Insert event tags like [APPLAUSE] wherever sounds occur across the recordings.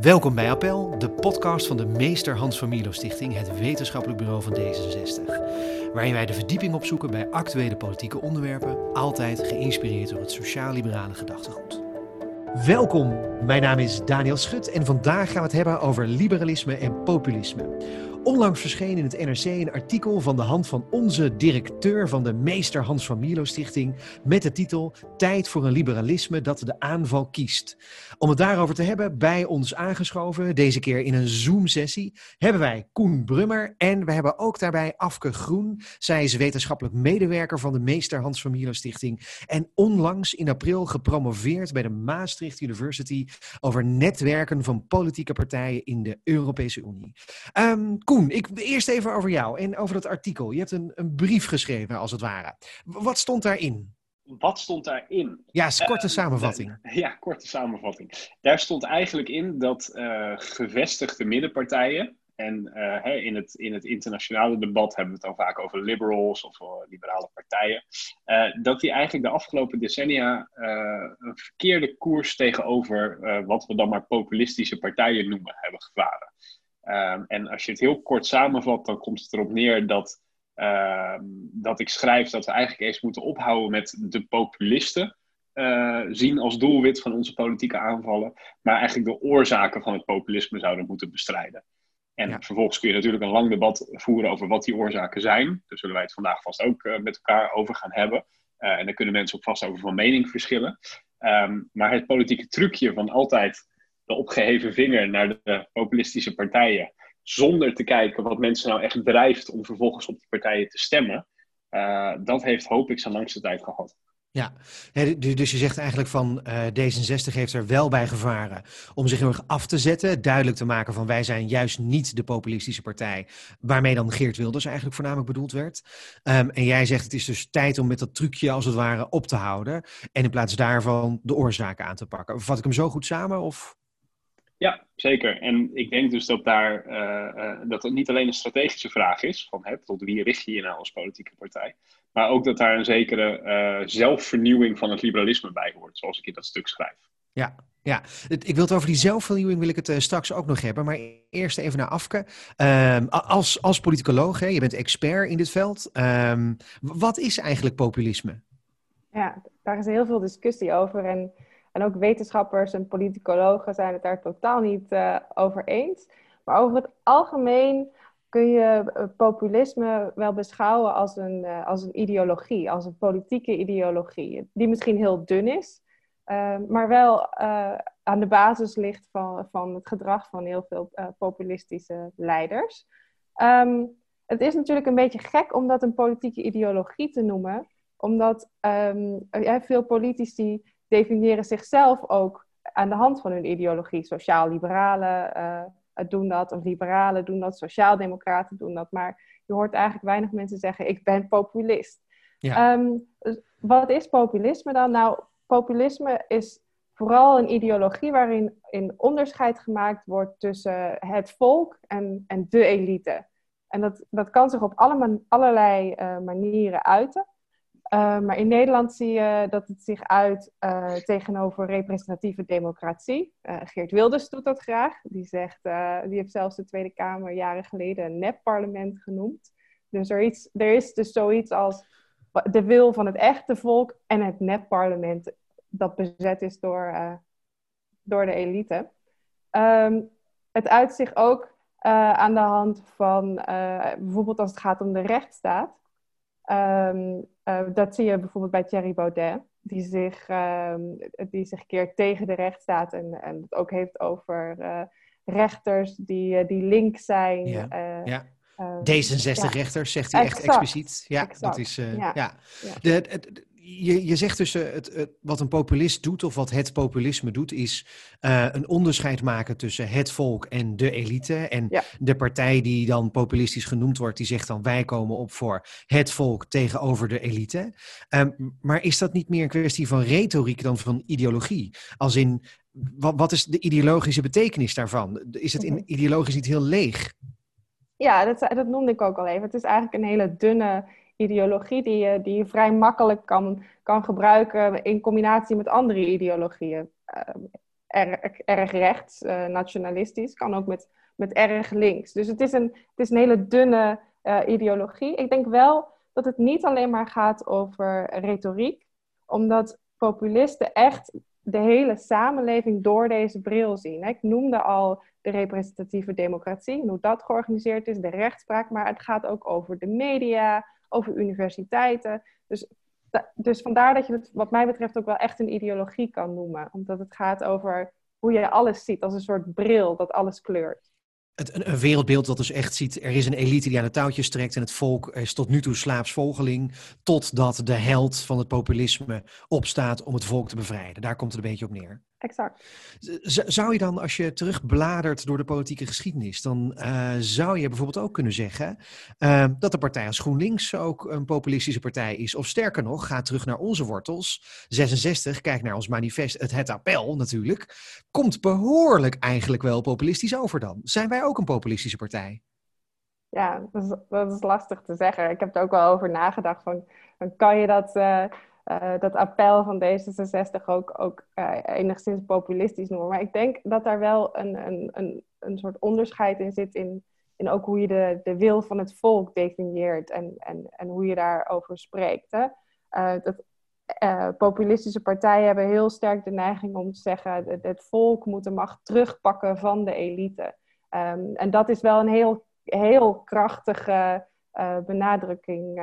Welkom bij Appel, de podcast van de Meester Hans van Milo Stichting, het wetenschappelijk bureau van D66. Waarin wij de verdieping opzoeken bij actuele politieke onderwerpen, altijd geïnspireerd door het sociaal-liberale gedachtegoed. Welkom, mijn naam is Daniel Schut en vandaag gaan we het hebben over liberalisme en populisme. Onlangs verscheen in het NRC een artikel van de hand van onze directeur van de Meester Hans van Milo Stichting met de titel Tijd voor een liberalisme dat de aanval kiest. Om het daarover te hebben, bij ons aangeschoven, deze keer in een Zoom-sessie, hebben wij Koen Brummer en we hebben ook daarbij Afke Groen. Zij is wetenschappelijk medewerker van de Meester Hans van Milo Stichting en onlangs in april gepromoveerd bij de Maastricht University over netwerken van politieke partijen in de Europese Unie. Um, Koen, ik, eerst even over jou en over dat artikel. Je hebt een, een brief geschreven, als het ware. Wat stond daarin? Wat stond daarin? Ja, een korte uh, samenvatting. [LAUGHS] ja, korte samenvatting. Daar stond eigenlijk in dat uh, gevestigde middenpartijen, en uh, in, het, in het internationale debat hebben we het dan vaak over liberals of liberale partijen, dat die eigenlijk de afgelopen decennia een verkeerde koers tegenover wat we dan maar populistische partijen noemen hebben gevaren. Um, en als je het heel kort samenvat, dan komt het erop neer dat, uh, dat ik schrijf dat we eigenlijk eens moeten ophouden met de populisten uh, zien als doelwit van onze politieke aanvallen, maar eigenlijk de oorzaken van het populisme zouden moeten bestrijden. En ja. vervolgens kun je natuurlijk een lang debat voeren over wat die oorzaken zijn. Daar zullen wij het vandaag vast ook uh, met elkaar over gaan hebben. Uh, en daar kunnen mensen ook vast over van mening verschillen. Um, maar het politieke trucje van altijd opgeheven vinger naar de populistische partijen. Zonder te kijken wat mensen nou echt drijft om vervolgens op die partijen te stemmen. Uh, dat heeft, hoop ik, zijn langste tijd gehad. Ja, dus je zegt eigenlijk van uh, D66 heeft er wel bij gevaren om zich heel erg af te zetten, duidelijk te maken van wij zijn juist niet de populistische partij, waarmee dan Geert Wilders eigenlijk voornamelijk bedoeld werd. Um, en jij zegt het is dus tijd om met dat trucje als het ware op te houden en in plaats daarvan de oorzaken aan te pakken. Vat ik hem zo goed samen? Of? Ja, zeker. En ik denk dus dat daar uh, uh, dat het niet alleen een strategische vraag is, van hè, tot wie richt je je nou als politieke partij, maar ook dat daar een zekere uh, zelfvernieuwing van het liberalisme bij hoort, zoals ik in dat stuk schrijf. Ja, ja. ik wil het over die zelfvernieuwing wil ik het straks ook nog hebben, maar eerst even naar Afke. Um, als, als politicoloog, hè, je bent expert in dit veld, um, wat is eigenlijk populisme? Ja, daar is heel veel discussie over en en ook wetenschappers en politicologen zijn het daar totaal niet uh, over eens. Maar over het algemeen kun je eh, populisme wel beschouwen als een, uh, als een ideologie, als een politieke ideologie. Die misschien heel dun is, maar wel aan de basis ligt van, van het gedrag van heel veel populistische leiders. Um, het is natuurlijk een beetje gek om dat een politieke ideologie te noemen, omdat um, veel politici definiëren zichzelf ook aan de hand van hun ideologie. Sociaal-liberalen uh, doen dat, of liberalen doen dat, sociaal-democraten doen dat. Maar je hoort eigenlijk weinig mensen zeggen: ik ben populist. Ja. Um, wat is populisme dan? Nou, populisme is vooral een ideologie waarin in onderscheid gemaakt wordt tussen het volk en, en de elite. En dat, dat kan zich op alle allerlei uh, manieren uiten. Uh, maar in Nederland zie je dat het zich uit uh, tegenover representatieve democratie. Uh, Geert Wilders doet dat graag. Die, zegt, die heeft zelfs de Tweede Kamer jaren geleden een nepparlement genoemd. Dus er, er is dus zoiets als de wil van het echte volk en het nepparlement dat bezet is door, door de elite. Um, het uit zich ook aan de hand van bijvoorbeeld als het gaat om de rechtsstaat. Um, uh, dat zie je bijvoorbeeld bij Thierry Baudet, die zich, uh, die zich keert tegen de rechtsstaat en, en het ook heeft over uh, rechters die, eh, die link zijn. Ja. ja. D66-rechters, zegt hij echt expliciet. Ja, exact. dat is. ja. ja. De, de, je, je zegt dus uh, het, het, wat een populist doet, of wat het populisme doet, is uh, een onderscheid maken tussen het volk en de elite. En ja. de partij die dan populistisch genoemd wordt, die zegt dan wij komen op voor het volk tegenover de elite. Um, maar is dat niet meer een kwestie van retoriek dan van ideologie? Als in, wat, wat is de ideologische betekenis daarvan? Is het in, mhm. ideologisch niet heel leeg? Ja, dat, dat noemde ik ook al even. Het is eigenlijk een hele dunne ideologie die je, die je vrij makkelijk kan, kan gebruiken in combinatie met andere ideologieën. Uh, erg, erg rechts, nationalistisch, kan ook met, met erg links. Dus het is een, het is een hele dunne ideologie. Ik denk wel dat het niet alleen maar gaat over retoriek, omdat populisten echt de hele samenleving door deze bril zien. Ik noemde al de representatieve democratie hoe dat georganiseerd is, de rechtspraak, maar het gaat ook over de media, over universiteiten. Dus, dus vandaar dat je het, wat mij betreft, ook wel echt een ideologie kan noemen, omdat het gaat over hoe je alles ziet als een soort bril dat alles kleurt. Het, een, wereldbeeld dat dus echt ziet, er is een elite die aan de touwtjes trekt en het volk is tot nu toe slaapsvolgeling, totdat de held van het populisme opstaat om het volk te bevrijden. Daar komt het een beetje op neer exact. zou je dan, als je terugbladert door de politieke geschiedenis, dan uh, zou je bijvoorbeeld ook kunnen zeggen uh, dat de partij als GroenLinks ook een populistische partij is. Of sterker nog, ga terug naar onze wortels. 66, kijk naar ons manifest, het Het Appel natuurlijk. Komt behoorlijk eigenlijk wel populistisch over dan. Zijn wij ook een populistische partij? Ja, dat is, dat is lastig te zeggen. Ik heb er ook wel over nagedacht van, kan je dat... Uh uh, dat appel van D66 ook, ook uh, enigszins populistisch noemen. Maar ik denk dat daar wel een, een, een, een soort onderscheid in zit in, in ook hoe je de, de wil van het volk definieert en, en, en hoe je daarover spreekt. Hè? Uh, dat, populistische partijen hebben heel sterk de neiging om te zeggen: het, het volk moet de macht terugpakken van de elite. Um, en dat is wel een heel, heel krachtige benadrukking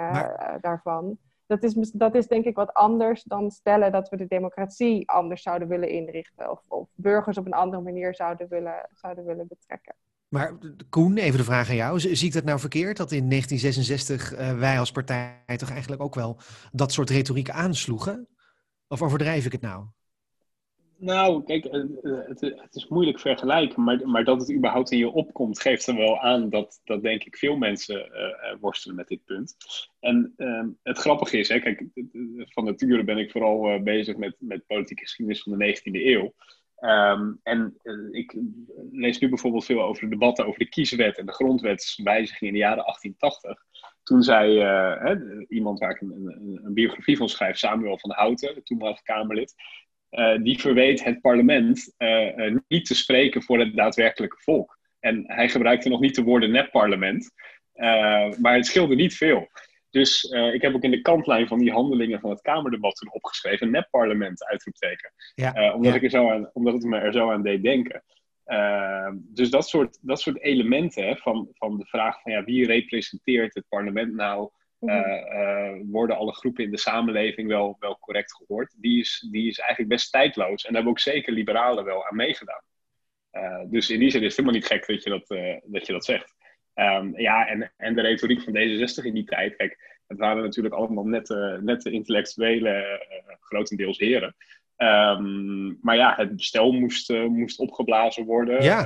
daarvan dat is, dat is denk ik wat anders dan stellen dat we de democratie anders zouden willen inrichten. Of, of burgers op een andere manier zouden willen, zouden willen betrekken. Maar Koen, even de vraag aan jou. Zie ik dat nou verkeerd? Dat in 1966 uh, wij als partij toch eigenlijk ook wel dat soort retoriek aansloegen? Of overdrijf ik het nou? Nou, kijk, eh, eh, het, het, is moeilijk vergelijken, maar, maar dat het überhaupt in je opkomt, geeft er wel aan dat, dat denk ik veel mensen worstelen met dit punt. En uh, het grappige is, hè, kijk, van nature ben ik vooral bezig met, met politieke geschiedenis van de 19e eeuw. Um, en ik lees nu bijvoorbeeld veel over de debatten over de kieswet en de grondwetswijziging in de jaren 1880. Toen zei hè, iemand waar ik een, een, een, biografie van schrijf, Samuel van Houten, toenmalig Kamerlid, uh, die verweet het parlement uh, niet te spreken voor het daadwerkelijke volk. En hij gebruikte nog niet de woorden net-parlement, maar het scheelde niet veel. Dus ik heb ook in de kantlijn van die handelingen van het Kamerdebat toen opgeschreven: net-parlement, uitroepteken. Ja, omdat, Ik er zo aan, omdat het me er zo aan deed denken. dus dat soort, dat soort elementen van, van de vraag van ja, wie representeert het parlement nou? Mhm. Eh, eh, worden alle groepen in de samenleving wel, wel correct gehoord? Die is, die is eigenlijk best tijdloos. En daar hebben ook zeker liberalen wel aan meegedaan. Eh, dus in die zin is het helemaal niet gek dat je dat, dat, je dat zegt. Um, ja, en, en de retoriek van D66 in die tijd. Kijk, het waren natuurlijk allemaal nette, nette intellectuele, grotendeels heren. Um, maar ja, het bestel moest, moest opgeblazen worden. Ja.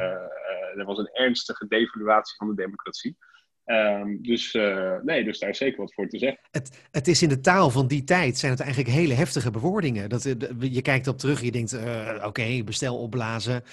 er was een ernstige devaluatie van de democratie. Um, dus, uh, nee, dus daar is zeker wat voor te zeggen. Het, het is in de taal van die tijd zijn het eigenlijk hele heftige bewoordingen. Dat, eh, je kijkt op terug, je denkt, uh, oké, bestel opblazen.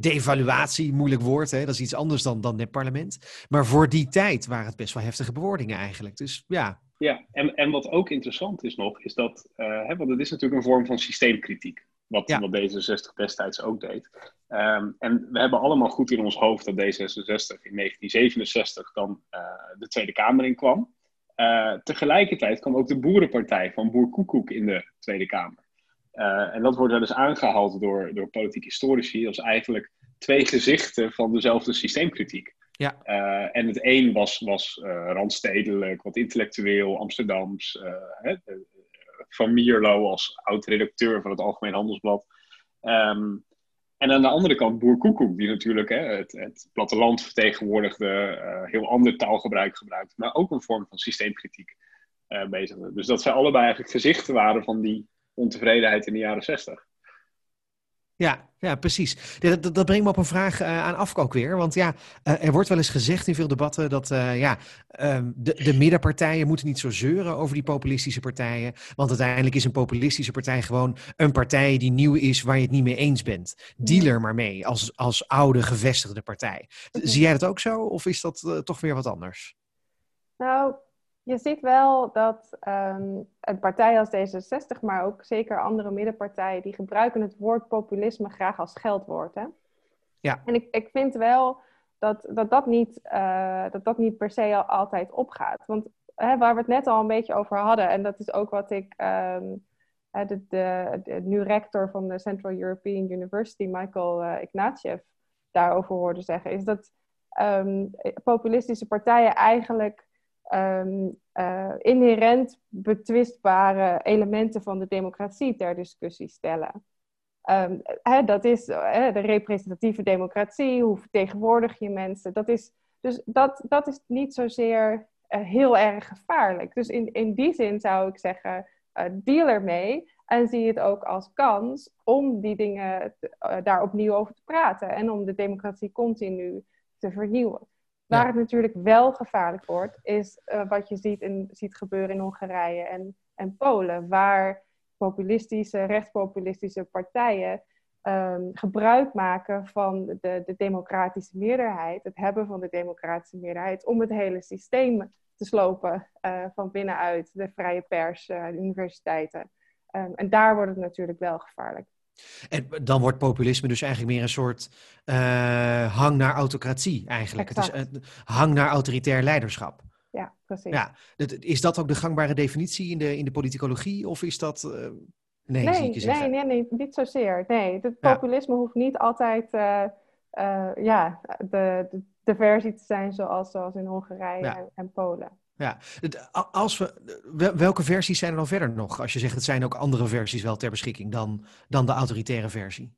Devaluatie, moeilijk woord, hè? dat is iets anders dan, dan het parlement. Maar voor die tijd waren het best wel heftige bewoordingen eigenlijk. Dus ja. Ja, en, en wat ook interessant is nog, is dat, hè, want het is natuurlijk een vorm van systeemkritiek. Wat, ja. wat D66 destijds ook deed. Um, en we hebben allemaal goed in ons hoofd dat D66 in 1967 dan uh, de Tweede Kamer in kwam. Uh, tegelijkertijd kwam ook de Boerenpartij van Boer Koekoek in de Tweede Kamer. Uh, en dat wordt wel eens aangehaald door, door politieke historici als eigenlijk twee gezichten van dezelfde systeemkritiek. Ja. en het een was, was randstedelijk, wat intellectueel, Amsterdams. Hè, van Mierlo als oud-redacteur van het Algemeen Handelsblad. Um, en aan de andere kant Boer Koekoek, die natuurlijk hè, het, het, platteland vertegenwoordigde, uh, heel ander taalgebruik gebruikte, maar ook een vorm van systeemkritiek uh, bezigde. Dus dat zij allebei eigenlijk gezichten waren van die ontevredenheid in de jaren zestig. Ja, ja, precies. Dat, dat, brengt me op een vraag uh, aan Afko ook weer. Want ja, uh, er wordt wel eens gezegd in veel debatten dat uh, ja, um, de, de middenpartijen moeten niet zo zeuren over die populistische partijen. Want uiteindelijk is een populistische partij gewoon een partij die nieuw is waar je het niet mee eens bent. Deal er maar mee als, als oude gevestigde partij. Zie jij dat ook zo of is dat toch weer wat anders? Nou, Je ziet wel dat um, een partij als D66, maar ook zeker andere middenpartijen, die gebruiken het woord populisme graag als geldwoord. Hè? Ja. En ik, ik vind wel dat dat, dat, niet, uh, dat dat niet per se al altijd opgaat. Want hè, waar we het net al een beetje over hadden, en dat is ook wat ik um, de, de, de, nu rector van de Central European University, Michael uh, Ignatieff, daarover hoorde zeggen, is dat um, populistische partijen eigenlijk um, uh, inherent betwistbare elementen van de democratie ter discussie stellen. Um, hè, dat is hè, de representatieve democratie, hoe vertegenwoordig je mensen. Dat is, dus dat, dat is niet zozeer uh, heel erg gevaarlijk. Dus in, in die zin zou ik zeggen, uh, deal ermee en zie het ook als kans om die dingen daar opnieuw over te praten en om de democratie continu te vernieuwen. Waar het natuurlijk wel gevaarlijk wordt, is uh, wat je ziet, in, ziet gebeuren in Hongarije en, en Polen, waar populistische, rechtspopulistische partijen um, gebruik maken van de, de democratische meerderheid, het hebben van de democratische meerderheid, om het hele systeem te slopen uh, van binnenuit, de vrije pers, uh, de universiteiten. Um, en daar wordt het natuurlijk wel gevaarlijk. En dan wordt populisme dus eigenlijk meer een soort uh, hang naar autocratie eigenlijk. Het is een hang naar autoritair leiderschap. Ja, precies. Ja, is dat ook de gangbare definitie in de, in de politicologie? Of is dat... Uh, nee, nee, nee, nee, nee, niet zozeer. Nee, het populisme ja. hoeft niet altijd uh, ja, de, de, de, versie te zijn zoals, zoals in Hongarije ja. en, en Polen. Ja, als we, welke versies zijn er dan verder nog? Als je zegt, het zijn ook andere versies wel ter beschikking dan, dan de autoritaire versie.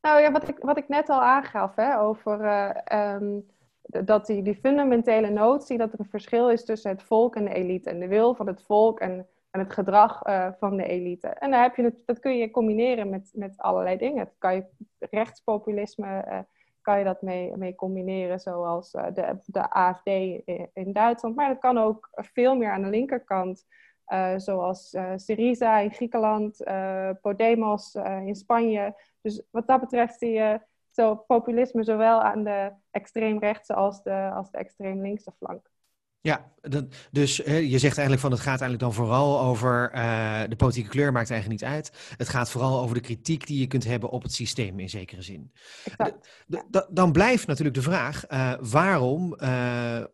Nou ja, wat ik, wat ik net al aangaf hè, over uh, um, dat die, die fundamentele notie dat er een verschil is tussen het volk en de elite. En de wil van het volk en, en het gedrag uh, van de elite. En daar heb je het, dat kun je combineren met, met allerlei dingen. Dat kan je rechtspopulisme uh, kan je dat mee, mee combineren, zoals uh, de, de AFD in Duitsland. Maar dat kan ook veel meer aan de linkerkant, uh, zoals uh, Syriza in Griekenland, Podemos in Spanje. Dus wat dat betreft zie je zo populisme zowel aan de extreemrechtse als de, als de extreem linkse flank. Ja, dus je zegt eigenlijk van het gaat eigenlijk dan vooral over uh, de politieke kleur maakt eigenlijk niet uit. Het gaat vooral over de kritiek die je kunt hebben op het systeem in zekere zin. dan blijft natuurlijk de vraag, uh, waarom uh,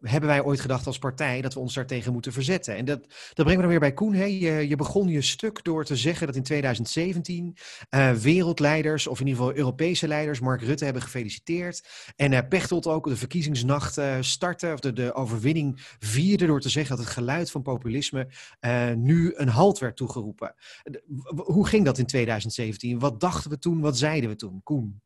hebben wij ooit gedacht als partij dat we ons daartegen moeten verzetten? En dat, dat brengt me dan weer bij Koen. Hè? Je, je begon je stuk door te zeggen dat in 2017 wereldleiders, of in ieder geval Europese leiders, Mark Rutte hebben gefeliciteerd. En Pechtold ook de verkiezingsnacht starten, of de, de overwinning vierde door te zeggen dat het geluid van populisme uh, nu een halt werd toegeroepen. Hoe ging dat in 2017? Wat dachten we toen? Wat zeiden we toen? Koen?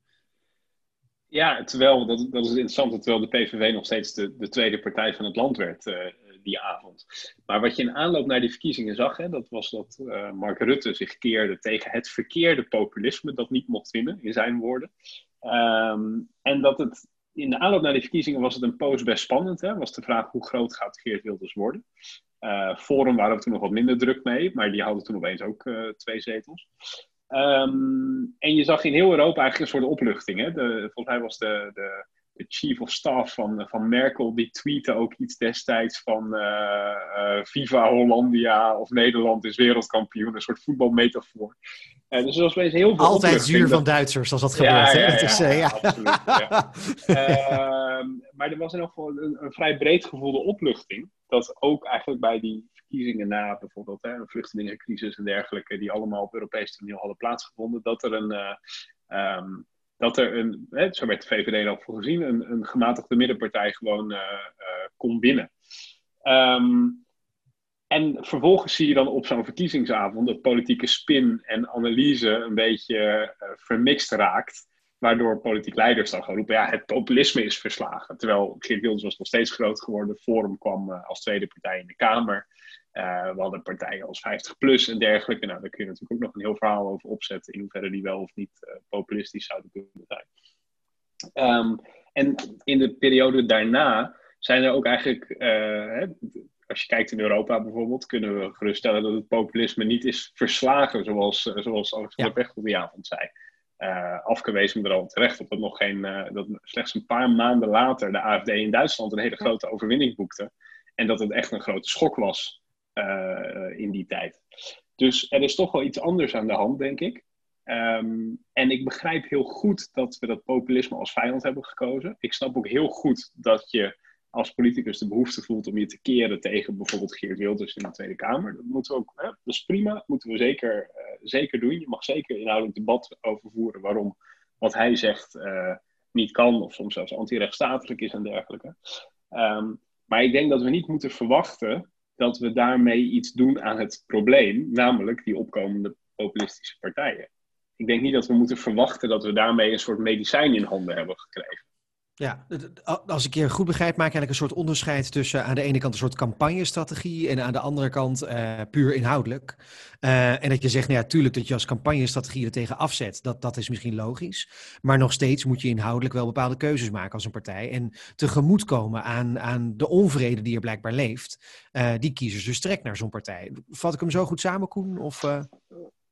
Ja, terwijl, dat, dat is interessant, terwijl de PVV nog steeds de, de tweede partij van het land werd uh, die avond. Maar wat je in aanloop naar die verkiezingen zag, hè, dat was dat Mark Rutte zich keerde tegen het verkeerde populisme dat niet mocht winnen, in zijn woorden. Um, en dat het in de aanloop naar die verkiezingen was het een poos best spannend. Hè? Was de vraag hoe groot gaat Geert Wilders worden? Uh, Forum waren we toen nog wat minder druk mee, maar die hadden toen opeens ook uh, twee zetels. Um, en je zag in heel Europa eigenlijk een soort opluchting. Hè? Volgens mij was de, de, de chief of staff van, van Merkel, die tweette ook iets destijds van uh, uh, Viva Hollandia of Nederland is wereldkampioen, een soort voetbalmetafoor. Uh, dus er was heel veel Altijd zuur van Duitsers als dat gebeurt. Ja, ja, is, ja, absoluut. [LAUGHS] Ehm, maar er was in ieder geval een, een, vrij breed gevoelde opluchting. Dat ook eigenlijk bij die verkiezingen na bijvoorbeeld hè, een vluchtelingencrisis en dergelijke, die allemaal op Europees toneel hadden plaatsgevonden, dat er een, um, dat er een, hè, zo werd de VVD ook voor gezien, een, een gematigde middenpartij gewoon uh, uh, kon winnen. Um, en vervolgens zie je dan op zo'n verkiezingsavond dat politieke spin en analyse een beetje uh, vermixt raakt. Waardoor politiek leiders dan gaan roepen, ja, het populisme is verslagen. Terwijl Geert Wilders was nog steeds groot geworden. Forum kwam als tweede partij in de Kamer. Uh, we hadden partijen als 50PLUS en dergelijke. Nou, daar kun je natuurlijk ook nog een heel verhaal over opzetten. In hoeverre die wel of niet uh, populistisch zouden kunnen zijn. Um, en in de periode daarna zijn er ook eigenlijk. Hè, als je kijkt in Europa bijvoorbeeld, kunnen we geruststellen dat het populisme niet is verslagen, zoals, zoals Alexander ja. Pechtel die avond zei. Afgewezen er al terecht op dat nog geen. dat slechts een paar maanden later de AFD in Duitsland een hele grote overwinning boekte. En dat het echt een grote schok was in die tijd. Dus er is toch wel iets anders aan de hand, denk ik. Ehm, en ik begrijp heel goed dat we dat populisme als vijand hebben gekozen. Ik snap ook heel goed dat je als politicus de behoefte voelt om je te keren tegen bijvoorbeeld Geert Wilders in de Tweede Kamer. Dat moeten we ook, hè, dat is prima, dat moeten we zeker, uh, zeker doen. Je mag zeker inhoudelijk debat over voeren waarom wat hij zegt uh, niet kan, of soms zelfs antirechtstatelijk is en dergelijke. Um, maar ik denk dat we niet moeten verwachten dat we daarmee iets doen aan het probleem, namelijk die opkomende populistische partijen. Ik denk niet dat we moeten verwachten dat we daarmee een soort medicijn in handen hebben gekregen. Ja, als ik je goed begrijp, maak je eigenlijk een soort onderscheid tussen aan de ene kant een soort campagnestrategie en aan de andere kant uh, puur inhoudelijk. Uh, en dat je zegt, nou ja, tuurlijk dat je als campagnestrategie er tegen afzet, dat, dat is misschien logisch. Maar nog steeds moet je inhoudelijk wel bepaalde keuzes maken als een partij. En tegemoetkomen aan, aan de onvrede die er blijkbaar leeft, uh, die kiezers dus trekt naar zo'n partij. Vat ik hem zo goed samen, Koen? Of,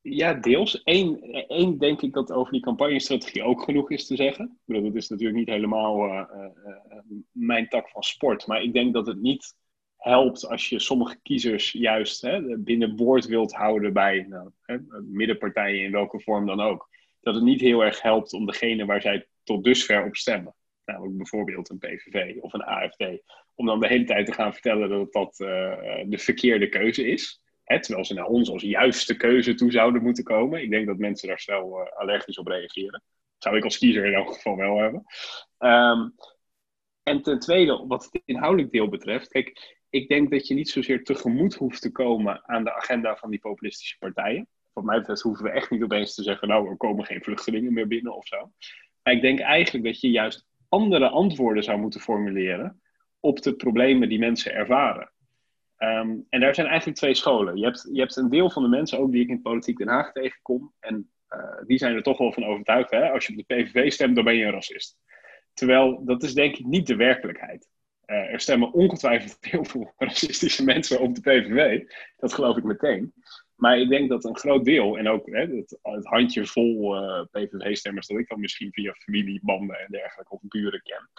ja, deels. Eén, één denk ik dat over die campagnestrategie ook genoeg is te zeggen. Ik bedoel, dat is natuurlijk niet helemaal uh, uh, mijn tak van sport. Maar ik denk dat het niet helpt als je sommige kiezers juist hè, binnen boord wilt houden bij nou, hè, middenpartijen in welke vorm dan ook. Dat het niet heel erg helpt om degene waar zij tot dusver op stemmen. Namelijk bijvoorbeeld een PVV of een AFD. Om dan de hele tijd te gaan vertellen dat dat de verkeerde keuze is terwijl ze naar ons als juiste keuze toe zouden moeten komen. Ik denk dat mensen daar snel uh, allergisch op reageren. Zou ik als kiezer in elk geval wel hebben. Um, en ten tweede, wat het inhoudelijk deel betreft. Kijk, ik denk dat je niet zozeer tegemoet hoeft te komen aan de agenda van die populistische partijen. Wat mij betreft hoeven we echt niet opeens te zeggen, nou, er komen geen vluchtelingen meer binnen of zo. Maar ik denk eigenlijk dat je juist andere antwoorden zou moeten formuleren op de problemen die mensen ervaren. Um, en daar zijn eigenlijk twee scholen. Je hebt, je hebt een deel van de mensen, ook die ik in Politiek Den Haag tegenkom, en uh, die zijn er toch wel van overtuigd, hè? als je op de PVV stemt, dan ben je een racist. Terwijl dat is denk ik niet de werkelijkheid. Uh, er stemmen ongetwijfeld [LAUGHS] heel veel racistische mensen op de PVV, dat geloof ik meteen. Maar ik denk dat een groot deel, en ook hè, het, het handjevol uh, eh, PVV-stemmers dat ik dan misschien via familiebanden en dergelijke of buren ken,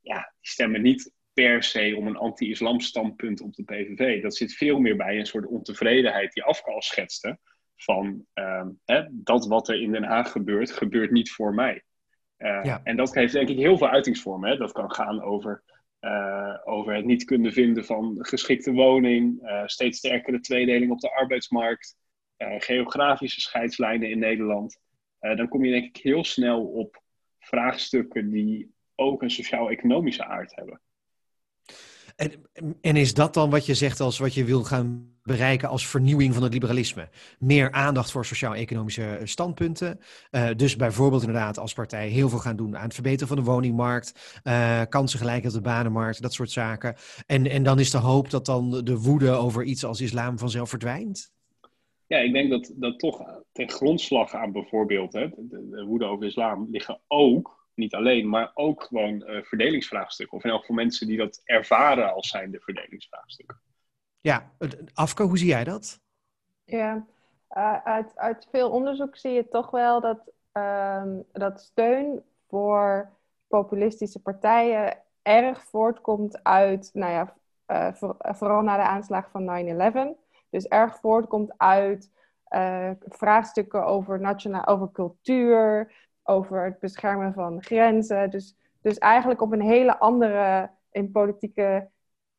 ja, die stemmen niet per se om een anti-islam standpunt op de PVV. Dat zit veel meer bij een soort ontevredenheid die Afkal schetste. Van uh, hè, dat wat er in Den Haag gebeurt, gebeurt niet voor mij. Uh, ja. En dat heeft denk ik heel veel uitingsvormen. Hè. Dat kan gaan over, uh, over het niet kunnen vinden van geschikte woning, uh, steeds sterkere tweedeling op de arbeidsmarkt, geografische scheidslijnen in Nederland. dan kom je denk ik heel snel op vraagstukken die ook een sociaal-economische aard hebben. En, en, is dat dan wat je zegt als wat je wil gaan bereiken als vernieuwing van het liberalisme? Meer aandacht voor sociaal-economische standpunten. Uh, dus bijvoorbeeld inderdaad als partij heel veel gaan doen aan het verbeteren van de woningmarkt, uh, kansengelijkheid op de banenmarkt, dat soort zaken. En, en dan is de hoop dat dan de woede over iets als islam vanzelf verdwijnt? Ja, ik denk dat, dat toch ten grondslag aan bijvoorbeeld hè, de, de woede over islam liggen ook niet alleen, maar ook gewoon uh, verdelingsvraagstukken. Of in elk geval mensen die dat ervaren als zijn de verdelingsvraagstukken. Ja, Afke, hoe zie jij dat? Ja, uh, uit, uit veel onderzoek zie je toch wel dat, uh, dat steun voor populistische partijen erg voortkomt uit, nou ja, uh, voor, vooral na de aanslag van 9-11. Dus erg voortkomt uit vraagstukken over, nationaal, over cultuur, over het beschermen van grenzen. Dus, dus eigenlijk op een hele andere, in politieke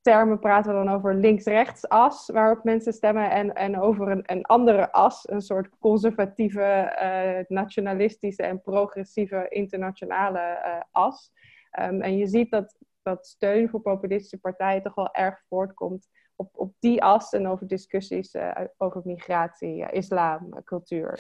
termen praten we dan over links-rechts as, waarop mensen stemmen, en, en over een, een andere as, een soort conservatieve, uh, nationalistische en progressieve internationale uh, as. Um, en je ziet dat, dat steun voor populistische partijen toch wel erg voortkomt op, op die as en over discussies uh, over migratie, islam, cultuur.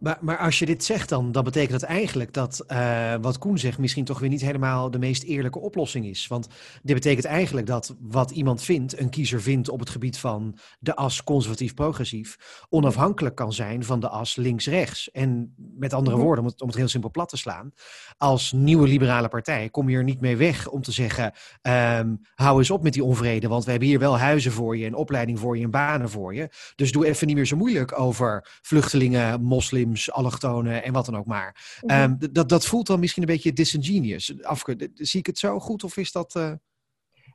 Maar, maar als je dit zegt dan, dan betekent dat eigenlijk dat uh, wat Koen zegt misschien toch weer niet helemaal de meest eerlijke oplossing is. Want dit betekent eigenlijk dat wat iemand vindt, een kiezer vindt op het gebied van de as conservatief-progressief, onafhankelijk kan zijn van de as links-rechts. En met andere woorden, om het, om het heel simpel plat te slaan, als nieuwe liberale partij kom je er niet mee weg om te zeggen, um, hou eens op met die onvrede, want we hebben hier wel huizen voor je en opleiding voor je en banen voor je. Dus doe even niet meer zo moeilijk over vluchtelingen, moslims allochtonen en wat dan ook maar. Mhm. um, dat, dat voelt dan misschien een beetje disingenuous. Afke, zie ik het zo goed of is dat... Uh...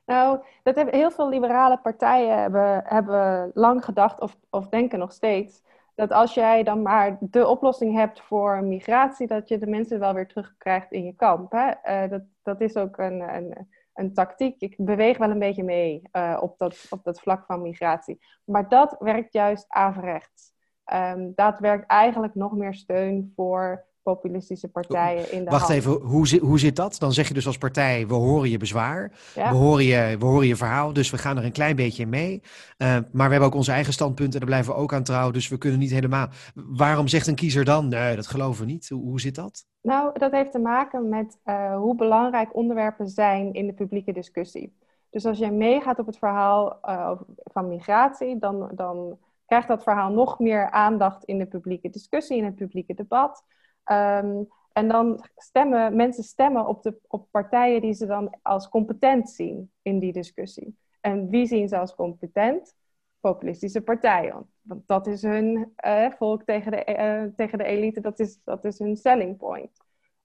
Nou, dat hebben heel veel liberale partijen hebben, hebben lang gedacht, of, of denken nog steeds, dat als jij dan maar de oplossing hebt voor migratie, dat je de mensen wel weer terugkrijgt in je kamp. Hè? Uh, dat, dat is ook een, een, een tactiek. Ik beweeg wel een beetje mee uh, op, dat, op dat vlak van migratie. Maar dat werkt juist averechts. Um, dat werkt eigenlijk nog meer steun voor populistische partijen in de Wacht even, hoe, hoe zit dat? Dan zeg je dus als partij, we horen je bezwaar, we, horen je, we horen je verhaal, dus we gaan er een klein beetje in mee. Uh, maar we hebben ook onze eigen standpunten, daar blijven we ook aan trouw, dus we kunnen niet helemaal... Waarom zegt een kiezer dan, nee, dat geloven we niet? Hoe, hoe zit dat? Nou, dat heeft te maken met uh, hoe belangrijk onderwerpen zijn in de publieke discussie. Dus als jij meegaat op het verhaal uh, van migratie, dan, dan krijgt dat verhaal nog meer aandacht in de publieke discussie, in het publieke debat. Um, en dan stemmen mensen stemmen op, de, op partijen die ze dan als competent zien in die discussie. En wie zien ze als competent? Populistische partijen. Want dat is hun uh, volk tegen de, uh, tegen de elite, dat is, dat is hun selling point.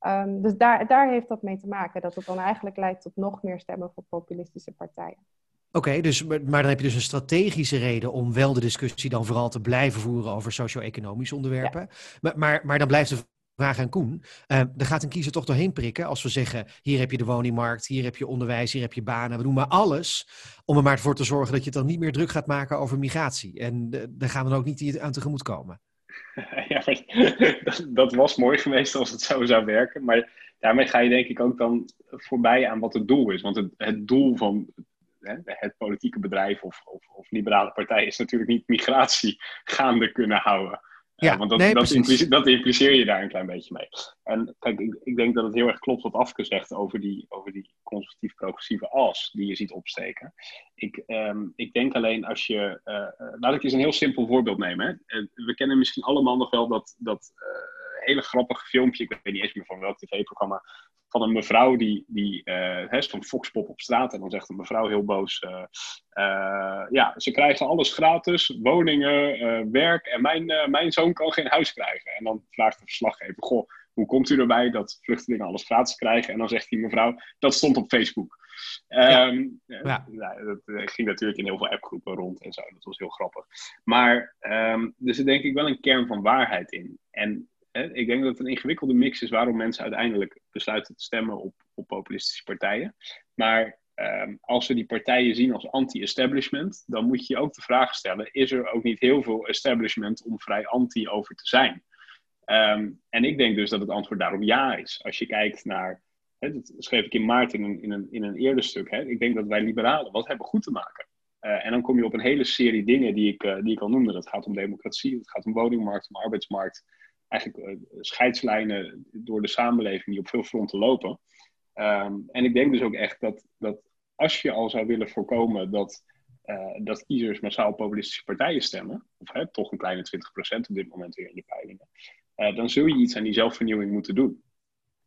Um, dus daar, daar heeft dat mee te maken, dat het dan eigenlijk leidt tot nog meer stemmen voor populistische partijen. Oké, dus, maar dan heb je dus een strategische reden om wel de discussie dan vooral te blijven voeren over socio-economische onderwerpen. Maar, maar, maar dan blijft de vraag aan Koen. Uh, er gaat een kiezer toch doorheen prikken als we zeggen: hier heb je de woningmarkt, hier heb je onderwijs, hier heb je banen. We doen maar alles om er maar voor te zorgen dat je het dan niet meer druk gaat maken over migratie. En uh, daar gaan we dan ook niet aan tegemoet komen. [LAUGHS] Ja, [LAUGHS] dat, dat, was mooi geweest als het zo zou werken. Maar daarmee ga je denk ik ook dan voorbij aan wat het doel is. Want het, het doel van het politieke bedrijf of, of, of, liberale partij is natuurlijk niet migratie gaande kunnen houden. Ja, want dat, dat, impliceer, dat, impliceer, je daar een klein beetje mee. En kijk, ik, ik, denk dat het heel erg klopt wat Afke zegt over die, over die conservatief-progressieve as die je ziet opsteken. Ik, um, ik denk alleen als je. Uh, laat ik eens een heel simpel voorbeeld nemen. Hè. We kennen misschien allemaal nog wel dat, dat hele grappige filmpje, ik weet niet eens meer van welk tv-programma, van een mevrouw die, die uh, zo'n foxpop op straat. En dan zegt een mevrouw heel boos, uh, uh, ja, ze krijgen alles gratis, woningen, werk en mijn, mijn zoon kan geen huis krijgen. En dan vraagt de verslaggever, goh, hoe komt u erbij dat vluchtelingen alles gratis krijgen? En dan zegt die mevrouw, dat stond op Facebook. Ja. Um, ja. Nou, dat ging natuurlijk in heel veel appgroepen rond en zo. Dat was heel grappig. Maar um, er zit denk ik wel een kern van waarheid in. En ik denk dat het een ingewikkelde mix is waarom mensen uiteindelijk besluiten te stemmen op, op populistische partijen. Maar um, als we die partijen zien als anti-establishment, dan moet je je ook de vraag stellen: is er ook niet heel veel establishment om vrij anti over te zijn? Um, en ik denk dus dat het antwoord daarop ja is. Als je kijkt naar, hè, dat schreef ik in maart in een, in een, in een eerder stuk, hè, ik denk dat wij liberalen wat hebben goed te maken. Uh, en dan kom je op een hele serie dingen die ik, uh, die ik al noemde. Dat gaat om democratie, het gaat om woningmarkt, om arbeidsmarkt, eigenlijk uh, scheidslijnen door de samenleving die op veel fronten lopen. Um, en ik denk dus ook echt dat, dat als je al zou willen voorkomen dat, uh, dat kiezers massaal populistische partijen stemmen, of hè, toch een kleine 20% op dit moment weer in de peilingen, uh, dan zul je iets aan die zelfvernieuwing moeten doen.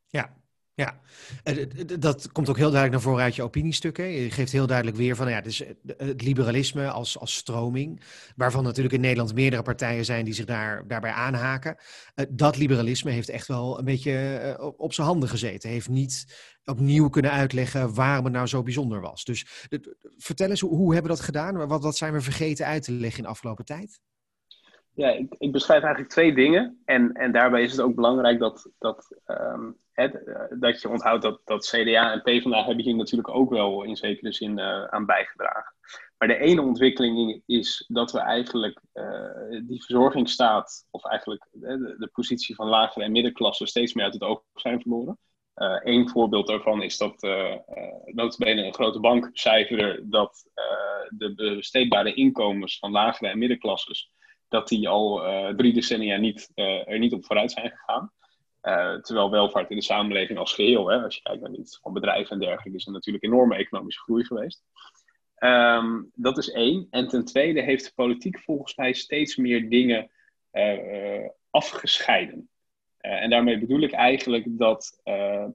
Ja, ja, eh, dat komt ook heel duidelijk naar voren uit je opiniestukken. Je geeft heel duidelijk weer van, ja, dus het liberalisme als, als stroming, waarvan natuurlijk in Nederland meerdere partijen zijn die zich daar, daarbij aanhaken. Eh, dat liberalisme heeft echt wel een beetje op zijn handen gezeten. Heeft niet opnieuw kunnen uitleggen waarom het nou zo bijzonder was. Dus vertel eens, hoe, hoe hebben we dat gedaan? Wat, wat zijn we vergeten uit te leggen in de afgelopen tijd? Ja, ik, ik, beschrijf eigenlijk twee dingen. En, en daarbij is het ook belangrijk dat, dat, het, uh, dat je onthoudt dat, dat CDA en PvdA hebben hier natuurlijk ook wel in zekere zin uh, aan bijgedragen. Maar de ene ontwikkeling is dat we eigenlijk uh, die verzorgingsstaat, of eigenlijk de, positie van lagere en middenklasse, steeds meer uit het oog zijn verloren. Eén voorbeeld daarvan is dat uh, notabene een grote bank cijferde dat de besteedbare inkomens van lagere en middenklasses dat die al uh, drie decennia niet, uh, er niet op vooruit zijn gegaan. Uh, terwijl welvaart in de samenleving als geheel, hè, als je kijkt naar iets van bedrijven en dergelijke, is er natuurlijk enorme economische groei geweest. Um, dat is één. En ten tweede heeft de politiek volgens mij steeds meer dingen afgescheiden. en daarmee bedoel ik eigenlijk dat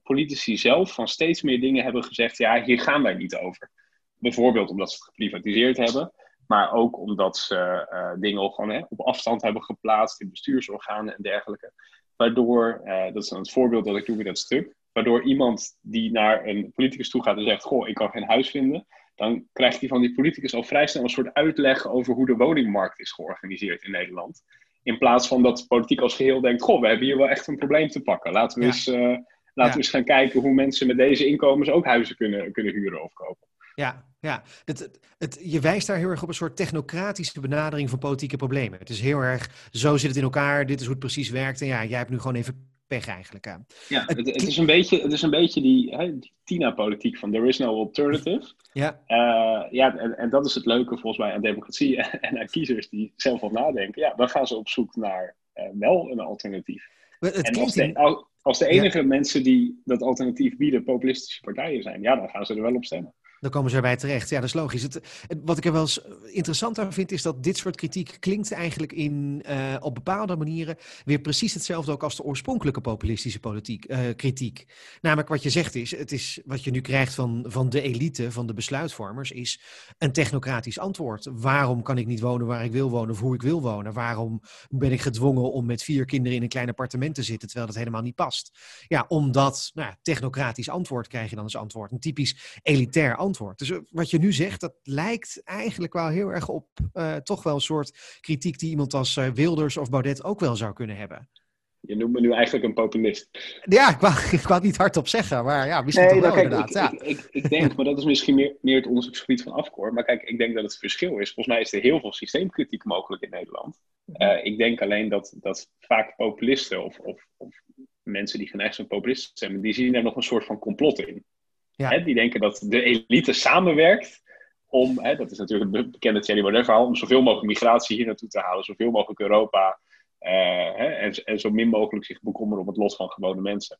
politici zelf van steeds meer dingen hebben gezegd: ja, hier gaan wij niet over. Bijvoorbeeld omdat ze het geprivatiseerd hebben. Maar ook omdat ze uh, dingen gewoon hè, op afstand hebben geplaatst in bestuursorganen en dergelijke. Waardoor, uh, dat is dan het voorbeeld dat ik doe in dat stuk. Waardoor iemand die naar een politicus toe gaat en zegt: Goh, ik kan geen huis vinden. dan krijgt hij van die politicus al vrij snel een soort uitleg over hoe de woningmarkt is georganiseerd in Nederland. In plaats van dat de politiek als geheel denkt: Goh, we hebben hier wel echt een probleem te pakken. Laten we, eens, uh, laten we eens gaan kijken hoe mensen met deze inkomens ook huizen kunnen, kunnen huren of kopen. Ja, ja. Het, het, je wijst daar heel erg op een soort technocratische benadering van politieke problemen. Het is heel erg, zo zit het in elkaar, dit is hoe het precies werkt. En ja, jij hebt nu gewoon even pech eigenlijk. aan. Ja, het, het, is een beetje, het is een beetje die, die Tina-politiek van there is no alternative. Ja, uh, ja en, en, dat is het leuke volgens mij aan democratie [LAUGHS] en, aan kiezers die zelf wat nadenken. Ja, dan gaan ze op zoek naar uh, wel een alternatief. En als de, als de enige ja. mensen die dat alternatief bieden populistische partijen zijn, ja, dan gaan ze er wel op stemmen. Dan komen ze erbij terecht. Ja, dat is logisch. Het, wat ik er wel eens interessant aan vind, is dat dit soort kritiek klinkt eigenlijk in, uh, op bepaalde manieren weer precies hetzelfde ook als de oorspronkelijke populistische politiek, uh, kritiek. Namelijk wat je zegt is, het is wat je nu krijgt van, van de elite, van de besluitvormers, is een technocratisch antwoord. Waarom kan ik niet wonen waar ik wil wonen of hoe ik wil wonen? Waarom ben ik gedwongen om met vier kinderen in een klein appartement te zitten, terwijl dat helemaal niet past? Ja, omdat, nou, technocratisch antwoord krijg je dan als antwoord. Een typisch elitair antwoord antwoord. Dus eh, wat je nu zegt, dat lijkt eigenlijk wel heel erg op uh, toch wel een soort kritiek die iemand als uh, Wilders of Baudet ook wel zou kunnen hebben. Je noemt me nu eigenlijk een populist. Ja, ik wou, [LAUGHS] ik wou het niet hardop zeggen, maar ja, misschien nee, toch wel kijk, inderdaad. Ik, ja. ik, ik, ik, denk, [LAUGHS] maar dat is misschien meer, meer het onderzoeksgebied van Afkoor. Maar kijk, ik denk dat het verschil is. Volgens mij is er heel veel systeemkritiek mogelijk in Nederland. Uh, ik denk alleen dat, dat vaak populisten of, of, of mensen die geen echt zo'n populist zijn, die zien er nog een soort van complot in. Ja. Hè, die denken dat de elite samenwerkt om, hè, dat is natuurlijk het bekende Thierry Baudet verhaal, om zoveel mogelijk migratie hier naartoe te halen, zoveel mogelijk Europa uh, hè, en, en, zo min mogelijk zich bekommeren om het lot van gewone mensen.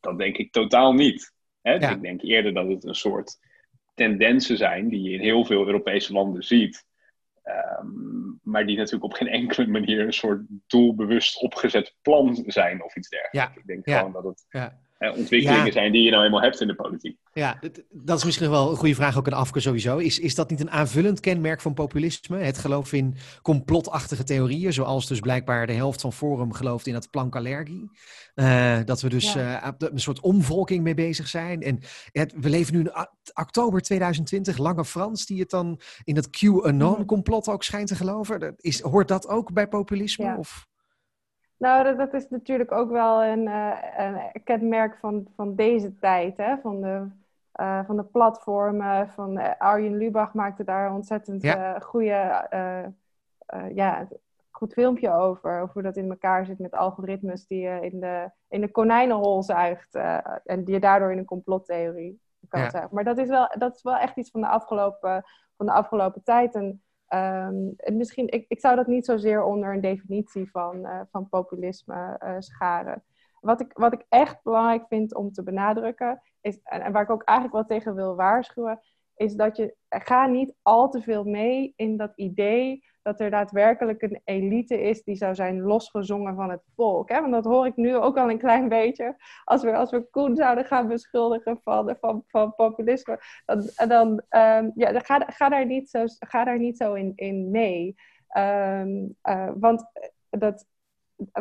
Dat denk ik totaal niet. Hè? Ja. Ik denk eerder dat het een soort tendensen zijn die je in heel veel Europese landen ziet. Um, maar die natuurlijk op geen enkele manier een soort doelbewust opgezet plan zijn of iets dergelijks. Ja. Ik denk ja. gewoon dat het ontwikkelingen ja. zijn die je nou eenmaal hebt in de politiek. Ja, dat is misschien wel een goede vraag ook aan Afke sowieso. Is, is dat niet een aanvullend kenmerk van populisme? Het geloof in complotachtige theorieën, zoals dus blijkbaar de helft van Forum gelooft in dat plankallergie. Uh, dat we dus ja. uh, een soort omvolking mee bezig zijn. En het, we leven nu in oktober 2020, Lange Frans, die het dan in het QAnon-complot ook schijnt te geloven. Is, hoort dat ook bij populisme? Ja. Of? Nou, dat, is natuurlijk ook wel een, uh, een kenmerk van, van deze tijd, hè? Van, de, uh, van de platformen. Van uh, Arjen Lubach maakte daar ontzettend ja. goede, ja, goed filmpje over. Over hoe dat in elkaar zit met algoritmes die je in de, in de konijnenhol zuigt. en die je daardoor in een complottheorie kan ja. zuigen. Maar dat is, wel, dat is wel echt iets van de afgelopen, van de afgelopen tijd. En, Um, en misschien, ik, ik zou dat niet zozeer onder een definitie van, uh, van populisme uh, scharen. Wat ik, wat ik echt belangrijk vind om te benadrukken, is, en waar ik ook eigenlijk wel tegen wil waarschuwen, is dat je ga niet al te veel mee in dat idee dat er daadwerkelijk een elite is die zou zijn losgezongen van het volk. Hè? Want dat hoor ik nu ook al een klein beetje. Als we, als we Koen zouden gaan beschuldigen van, van, van populisme, dan, dan, um, ja, ga, ga, daar niet zo, ga daar niet zo in, in mee. Um, uh, want dat,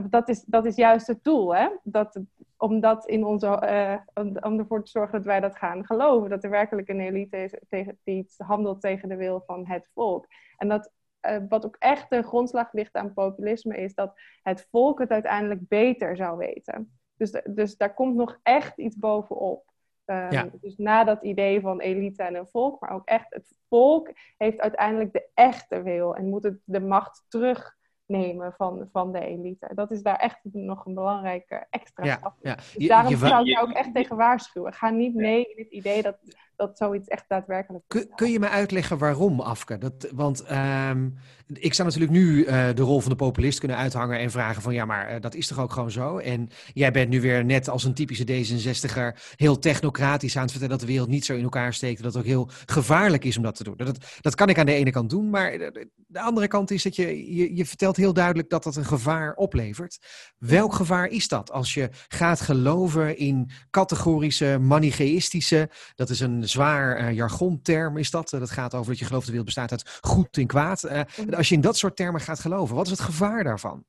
dat, is, dat is juist het doel. Hè? Dat, om, dat in onze, uh, om, om ervoor te zorgen dat wij dat gaan geloven. Dat er werkelijk een elite is tegen, die handelt tegen de wil van het volk. En dat uh, wat ook echt de grondslag ligt aan populisme, is dat het volk het uiteindelijk beter zou weten. Dus, dus daar komt nog echt iets bovenop. Um, ja. Dus na dat idee van elite en een volk, maar ook echt het volk heeft uiteindelijk de echte wil en moet het de macht terugnemen van, van de elite. Dat is daar echt nog een belangrijke extra ja, stap. Ja. Dus daarom je, je, zou ik daar ook echt tegen waarschuwen. Ga niet mee in het idee dat dat zoiets echt daadwerkelijk kun, kun, je me uitleggen waarom, Afke? Dat, want um, ik zou natuurlijk nu uh, de rol van de populist kunnen uithangen en vragen van ja, maar uh, dat is toch ook gewoon zo? En jij bent nu weer net als een typische D66er heel technocratisch aan het vertellen dat de wereld niet zo in elkaar steekt. Dat het ook heel gevaarlijk is om dat te doen. Dat, dat kan ik aan de ene kant doen, maar de, de andere kant is dat je, je, je vertelt heel duidelijk dat dat een gevaar oplevert. Welk gevaar is dat als je gaat geloven in categorische, manicheïstische, dat is een zwaar uh, jargonterm is dat. Uh, dat gaat over dat je gelooft dat de wereld bestaat uit goed en kwaad. Uh, mm-hmm. Als je in dat soort termen gaat geloven, wat is het gevaar daarvan?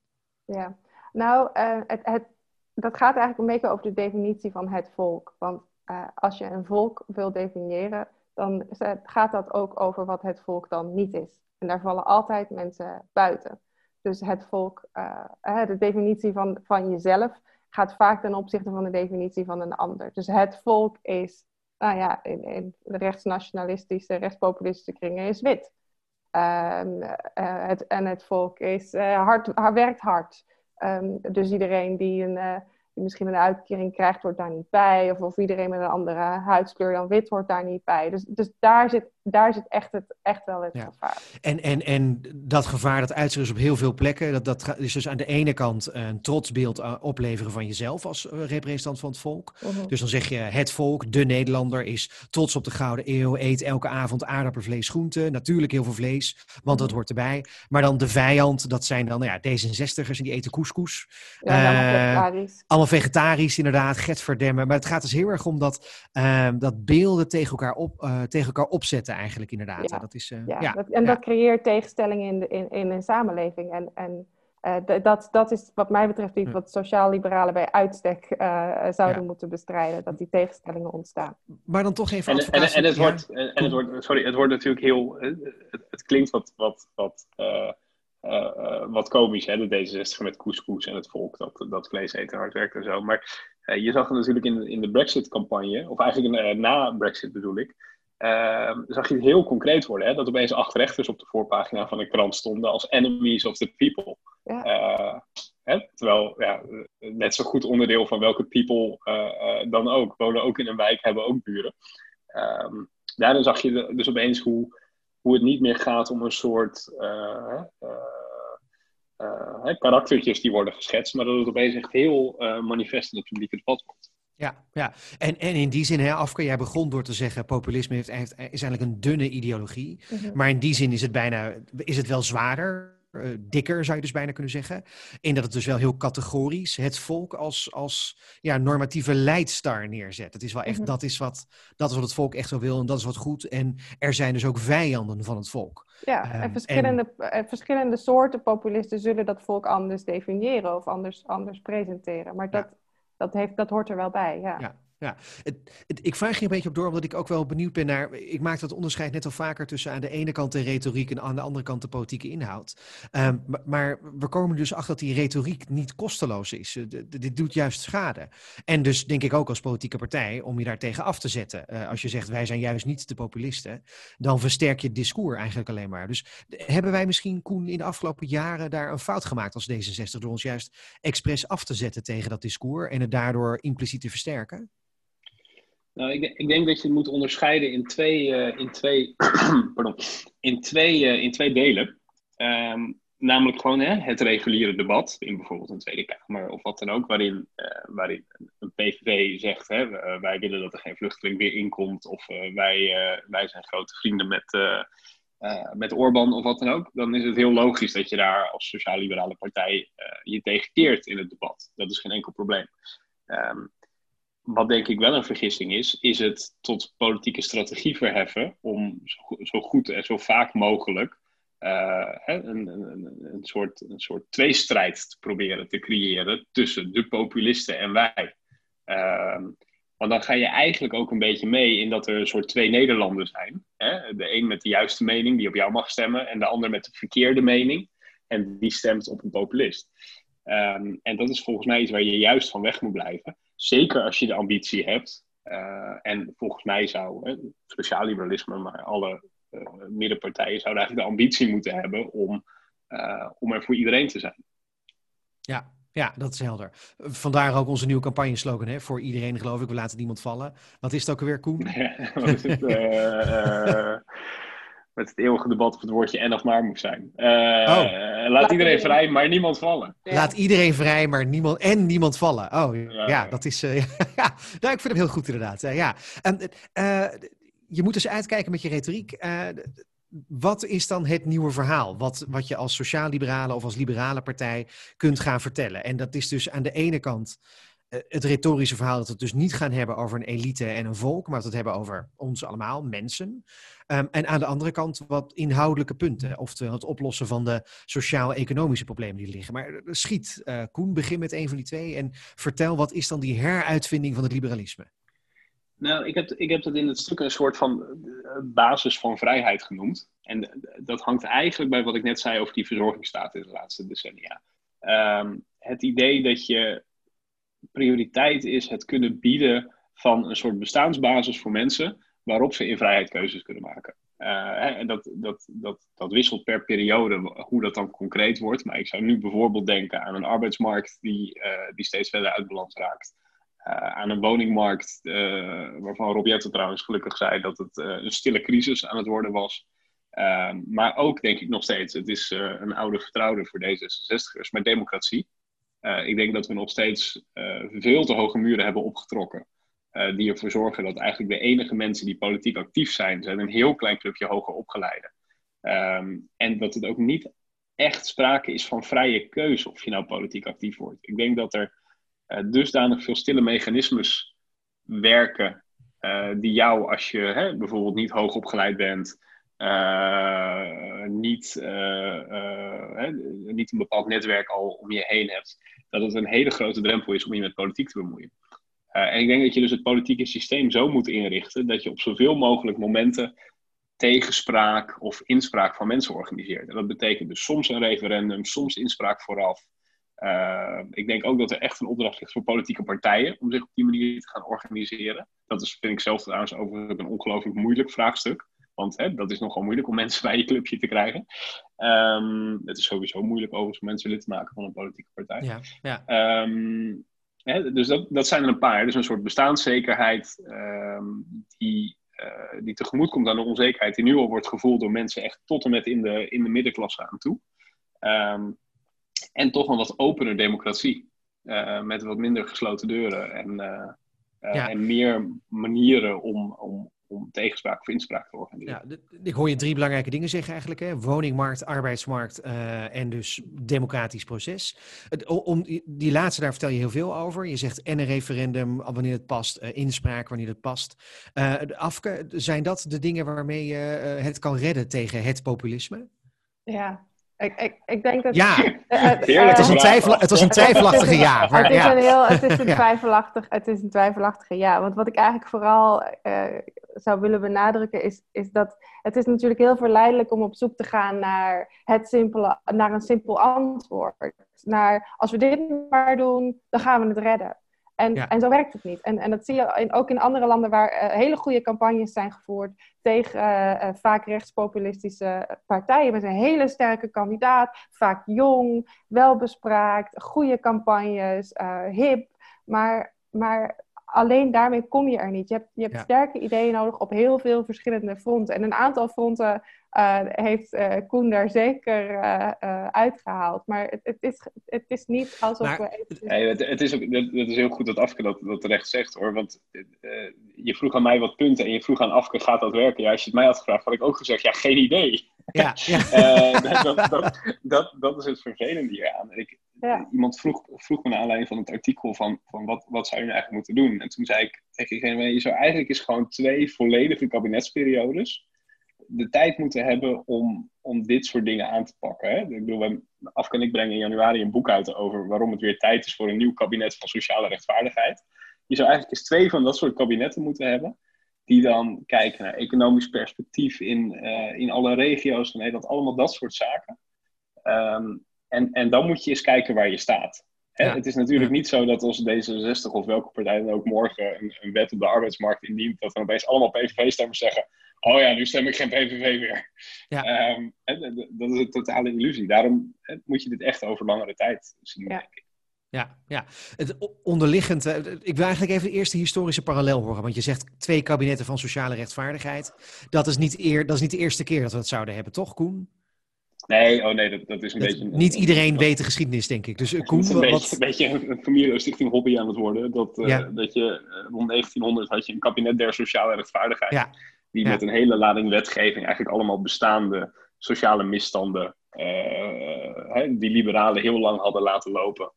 Ja, nou, het, het, dat gaat eigenlijk een beetje over de definitie van het volk. Want als je een volk wil definiëren, dan gaat dat ook over wat het volk dan niet is. En daar vallen altijd mensen buiten. Dus het volk, uh, de definitie van, van jezelf gaat vaak ten opzichte van de definitie van een ander. Dus het volk is, nou ja, in, in de rechtsnationalistische, rechtspopulistische kringen is wit. Um, het, en het volk is, uh, hard, werkt hard. Um, dus iedereen die een die misschien een uitkering krijgt, wordt daar niet bij. Of, of iedereen met een andere huidskleur dan wit wordt daar niet bij. Dus, dus daar, zit, daar zit echt, het, echt wel het gevaar. En, en, en dat gevaar dat uitzicht is op heel veel plekken. Dat, dat is dus aan de ene kant een trotsbeeld eh, opleveren van jezelf als eh, representant van het volk. Mhm. Dus dan zeg je het volk, de Nederlander, is trots op de Gouden Eeuw, eet elke avond aardappelvlees, groente. Natuurlijk heel veel vlees, want dat mhm. hoort erbij. Maar dan de vijand, dat zijn dan nou ja, D66'ers en die eten couscous. Ja, uh, allemaal vegetarisch inderdaad, verdemmen. Maar het gaat dus heel erg om dat, ehm, dat beelden tegen elkaar, op, tegen elkaar opzetten eigenlijk inderdaad. Ja. Dat is, uh, ja, Dat, en dat creëert tegenstellingen in, de, in, in een samenleving. En, en uh, dat, dat is wat mij betreft iets wat sociaal-liberalen bij uitstek zouden moeten bestrijden. Dat die tegenstellingen ontstaan. Maar dan toch even... En, en, en, het, wordt, en, het wordt, sorry, het wordt natuurlijk heel... Het, het klinkt wat... wat, wat uh, uh, wat komisch, hè, de D66 met couscous en het volk dat, dat vlees eten hard werkt en zo. Maar uh, je zag het natuurlijk in, in de Brexit-campagne, of eigenlijk na Brexit bedoel ik, ehm, zag je het heel concreet worden. Hè, dat opeens acht rechters op de voorpagina van een krant stonden als enemies of the people. Ja. Hè, terwijl, ja, net zo goed onderdeel van welke people dan ook. Wonen ook in een wijk, hebben ook buren. Um, daarin zag je dus opeens hoe hoe het niet meer gaat om een soort uh, uh, karaktertjes die worden geschetst, maar dat het opeens echt heel manifest in het publieke debat wordt. Ja, ja. En, en in die zin, hè, Afke, jij begon door te zeggen, populisme heeft, heeft, is eigenlijk een dunne ideologie. Mhm. Maar in die zin is het bijna, is het wel zwaarder uh, dikker, zou je dus bijna kunnen zeggen. In dat het dus wel heel categorisch het volk als, als ja, normatieve leidstar neerzet. Het is wel echt, mhm. dat, is wat, dat is wat het volk echt zo wil en dat is wat goed. En er zijn dus ook vijanden van het volk. Ja, en, ehm, verschillende, en... verschillende soorten populisten zullen dat volk anders definiëren of anders, anders presenteren. Maar dat, dat, heeft, dat hoort er wel bij, ja. ja ja. Het, ik vraag je een beetje op door, omdat ik ook wel benieuwd ben naar. Ik maak dat onderscheid net al vaker tussen aan de ene kant de retoriek en aan de andere kant de politieke inhoud. Um, maar, we komen dus achter dat die retoriek niet kosteloos is. Uh, dit doet juist schade. En dus denk ik ook als politieke partij om je daar tegen af te zetten. Uh, als je zegt wij zijn juist niet de populisten, dan versterk je het discours eigenlijk alleen maar. Dus hebben wij misschien, Koen, in de afgelopen jaren daar een fout gemaakt als D66 door ons juist expres af te zetten tegen dat discours en het daardoor impliciet te versterken? Nou, ik, ik, denk dat je het moet onderscheiden in twee, uh, in twee, [CLEARS THROAT] pardon, in twee, uh, in twee delen. Um, namelijk gewoon hè, het reguliere debat in bijvoorbeeld een Tweede Kamer of wat dan ook, waarin, uh, waarin een PVV zegt: hè, wij willen dat er geen vluchteling weer inkomt, of wij, wij zijn grote vrienden met, met Orbán of wat dan ook. Dan is het heel logisch dat je daar als sociaal-liberale partij je tegen keert in het debat. Dat is geen enkel probleem. Um, wat denk ik wel een vergissing is, is het tot politieke strategie verheffen om zo, goed en zo vaak mogelijk uh, een, een, een, soort, een soort tweestrijd te proberen te creëren tussen de populisten en wij. Uh, want dan ga je eigenlijk ook een beetje mee in dat er een soort twee Nederlanden zijn. Hè? De een met de juiste mening die op jou mag stemmen en de ander met de verkeerde mening en die stemt op een populist. Um, en dat is volgens mij iets waar je juist van weg moet blijven. Zeker als je de ambitie hebt. Uh, en volgens mij zou hè, sociaal liberalisme, maar alle uh, middenpartijen zouden eigenlijk de ambitie moeten hebben om, uh, om er voor iedereen te zijn. Ja, ja, dat is helder. Vandaar ook onze nieuwe campagneslogan, hè? Voor iedereen geloof ik, we laten niemand vallen. Wat is het ook alweer, Koen? Ja, [LAUGHS] wat is het? Met het eeuwige debat of het woordje en of maar moet zijn. Uh, oh. Laat iedereen vrij, maar niemand vallen. Laat iedereen vrij, maar niemand en niemand vallen. Oh ja, dat is. Uh, [LAUGHS] ja, nou, ik vind hem heel goed inderdaad. Uh, ja. En, je moet dus uitkijken met je retoriek. wat is dan het nieuwe verhaal? Wat, wat je als sociaal-liberale of als liberale partij kunt gaan vertellen? En dat is dus aan de ene kant het retorische verhaal dat we het dus niet gaan hebben over een elite en een volk, maar dat we het hebben over ons allemaal, mensen. Um, en aan de andere kant wat inhoudelijke punten, oftewel het oplossen van de sociaal-economische problemen die liggen. Maar eh, schiet, uh, Koen, begin met een van die twee en vertel wat is dan die heruitvinding van het liberalisme? Nou, ik heb, ik heb dat in het stuk een soort van basis van vrijheid genoemd. En dat hangt eigenlijk bij wat ik net zei over die verzorgingsstaat in de laatste decennia. Um, het idee dat je prioriteit is het kunnen bieden van een soort bestaansbasis voor mensen waarop ze in vrijheid keuzes kunnen maken. Uh, en dat, dat, dat, dat wisselt per periode hoe dat dan concreet wordt. Maar ik zou nu bijvoorbeeld denken aan een arbeidsmarkt die, uh, die steeds verder uit balans raakt. Uh, aan een woningmarkt waarvan Rob Jetten trouwens gelukkig zei dat het een stille crisis aan het worden was. Maar ook denk ik nog steeds, het is een oude vertrouwde voor D66'ers, maar democratie. Ik denk dat we nog steeds veel te hoge muren hebben opgetrokken. Uh, die ervoor zorgen dat eigenlijk de enige mensen die politiek actief zijn, zijn een heel klein clubje hoger opgeleide. Um, en dat het ook niet echt sprake is van vrije keuze of je nou politiek actief wordt. Ik denk dat er dusdanig veel stille mechanismes werken die jou, als je hè, bijvoorbeeld niet hoog opgeleid bent, niet, hè, niet een bepaald netwerk al om je heen hebt, dat het een hele grote drempel is om je met politiek te bemoeien. En ik denk dat je dus het politieke systeem zo moet inrichten dat je op zoveel mogelijk momenten tegenspraak of inspraak van mensen organiseert. En dat betekent dus soms een referendum, soms inspraak vooraf. Ik denk ook dat er echt een opdracht ligt voor politieke partijen om zich op die manier te gaan organiseren. Dat is, vind ik zelf trouwens overigens een ongelooflijk moeilijk vraagstuk. Want hè, dat is nogal moeilijk om mensen bij je clubje te krijgen. Um, het is sowieso moeilijk overigens om mensen lid te maken van een politieke partij. Ja, ja. Um, dus dat, dat zijn er een paar. Dus een soort bestaanszekerheid um, die, uh, die tegemoet komt aan de onzekerheid die nu al wordt gevoeld door mensen echt tot en met in de, in de middenklasse aan toe. En toch een wat opener democratie. Uh, met wat minder gesloten deuren en, uh, ja. en meer manieren om, om, om tegenspraak of inspraak te organiseren. Ja, ik hoor je drie belangrijke dingen zeggen eigenlijk. Hè? Woningmarkt, arbeidsmarkt uh, en dus democratisch proces. Om, die laatste, daar vertel je heel veel over. Je zegt en een referendum wanneer het past, uh, inspraak wanneer het past. Uh, Afke, zijn dat de dingen waarmee je het kan redden tegen het populisme? Ja, ik, ik, ik denk dat... Ja, [LAUGHS] het, is een twijfel, het was een twijfelachtige ja. Maar, het, is een heel, het, is een [LAUGHS] twijfelachtig, het is een twijfelachtige ja. Want wat ik eigenlijk vooral uh, zou willen benadrukken is, is dat... Het is natuurlijk heel verleidelijk om op zoek te gaan naar, het simpele, naar een simpel antwoord. Naar, als we dit maar doen, dan gaan we het redden. En, ja. en zo werkt het niet. En, en dat zie je in, ook in andere landen waar uh, hele goede campagnes zijn gevoerd tegen uh, uh, vaak rechtspopulistische partijen met een hele sterke kandidaat, vaak jong, welbespraakt, goede campagnes, hip. Maar, maar alleen daarmee kom je er niet. Je hebt, je hebt ja. sterke ideeën nodig op heel veel verschillende fronten. En een aantal fronten uh, heeft uh, Koen daar zeker uh, uitgehaald. Maar het, het, is, het is niet alsof maar, we... Even... Nee, het, het, is ook, het, is heel goed dat Afke dat, dat terecht zegt hoor. Want je vroeg aan mij wat punten en je vroeg aan Afke, gaat dat werken? Ja, als je het mij had gevraagd, had ik ook gezegd, ja, geen idee. Ja, [LAUGHS] ja. dat, dat, dat, dat, is het vervelende hieraan. Ik, ja. Iemand vroeg, vroeg me naar aanleiding van het artikel van, van wat, wat zou je nou eigenlijk moeten doen? En toen zei ik tegen diegene, je zou eigenlijk eens gewoon twee volledige kabinetsperiodes de tijd moeten hebben om, om dit soort dingen aan te pakken. Hè? Ik bedoel, af kan ik brengen in januari een boek uit over waarom het weer tijd is voor een nieuw kabinet van sociale rechtvaardigheid. Je zou eigenlijk eens twee van dat soort kabinetten moeten hebben. Die dan kijken naar economisch perspectief in, uh, in alle regio's van Nederland, allemaal dat soort zaken. Um, en, en dan moet je eens kijken waar je staat. Hè? Ja. Het is natuurlijk niet zo dat als D66 of welke partij dan ook morgen een, een wet op de arbeidsmarkt indient, dat dan opeens allemaal PVV-stemmers zeggen: Oh ja, nu stem ik geen PVV meer. Ja. Um, dat is een totale illusie. Daarom moet je dit echt over langere tijd zien, ja. denk ik. Ja, ja. Het onderliggend. Ik wil eigenlijk even de eerste historische parallel horen. Want je zegt twee kabinetten van sociale rechtvaardigheid. Dat is niet, eer, dat is niet de eerste keer dat we het zouden hebben, toch, Koen? Nee, oh nee, dat, dat is een dat, beetje... Niet iedereen dat, weet de geschiedenis, denk ik. Dus uh, Koen, is een, wat... beetje, een beetje een, een familiestichting hobby aan het worden. Dat, uh, ja. dat je uh, rond 1900 had je een kabinet der sociale rechtvaardigheid. Ja. Die ja. met een hele lading wetgeving eigenlijk allemaal bestaande sociale misstanden... Hè, die liberalen heel lang hadden laten lopen...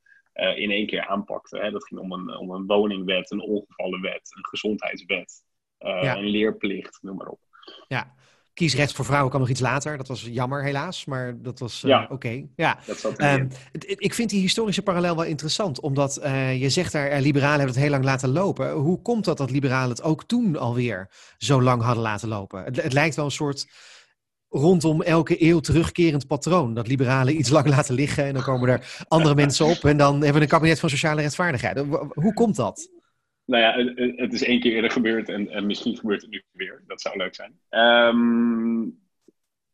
in één keer aanpakte. Hè. Dat ging om een, om een woningwet, een ongevallenwet, een gezondheidswet... Ja. een leerplicht, noem maar op. Ja, kiesrecht voor vrouwen kwam nog iets later. Dat was jammer helaas, maar dat was Ja. oké. Ja. Dat zat Ehm, ik vind die historische parallel wel interessant, omdat eh, je zegt daar, eh, liberalen hebben het heel lang laten lopen. Hoe komt dat dat liberalen het ook toen alweer zo lang hadden laten lopen? Het, het lijkt wel een soort rondom elke eeuw terugkerend patroon. Dat liberalen iets lang laten liggen en dan komen er andere [LAUGHS] mensen op en dan hebben we een kabinet van sociale rechtvaardigheid. Hoe- komt dat? Nou ja, het- is één keer eerder gebeurd en, en misschien gebeurt het nu weer. Dat zou leuk zijn. Ehm,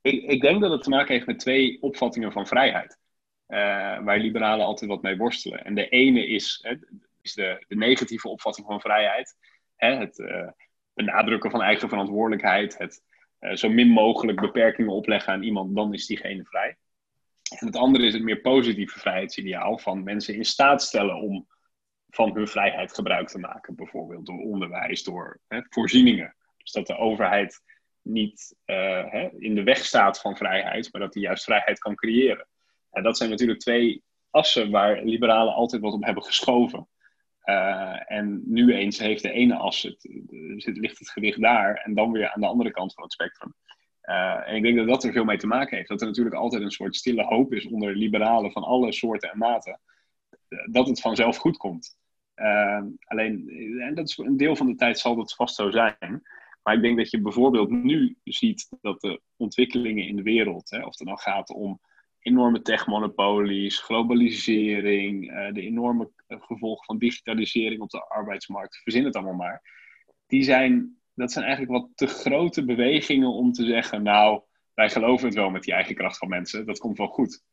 ik, ik denk dat het te maken heeft met twee opvattingen van vrijheid. eh, waar liberalen altijd wat mee worstelen. En de ene is, hè, is de, de negatieve opvatting van vrijheid. Hè, het eh, benadrukken van eigen verantwoordelijkheid. Het zo min mogelijk beperkingen opleggen aan iemand, dan is diegene vrij. En het andere is het meer positieve vrijheidsideaal van mensen in staat stellen om van hun vrijheid gebruik te maken. Bijvoorbeeld door onderwijs, door hè, voorzieningen. Dus dat de overheid niet eh, hè, in de weg staat van vrijheid, maar dat die juist vrijheid kan creëren. En dat zijn natuurlijk twee assen waar liberalen altijd wat op hebben geschoven. Eh, en nu eens heeft de ene as, het, ligt het gewicht daar, en dan weer aan de andere kant van het spectrum. Eh, en ik denk dat dat er veel mee te maken heeft. Dat er natuurlijk altijd een soort stille hoop is onder liberalen van alle soorten en maten. eh, Dat het vanzelf goed komt. Alleen, en dat is een deel van de tijd zal dat vast zo zijn. Maar ik denk dat je bijvoorbeeld nu ziet dat de ontwikkelingen in de wereld, hè, of het nou gaat om enorme techmonopolies, globalisering, uh, de enorme gevolgen van digitalisering op de arbeidsmarkt, verzin het allemaal maar. Die zijn, dat zijn eigenlijk wat te grote bewegingen om te zeggen, nou, wij geloven het wel met die eigen kracht van mensen, dat komt wel goed.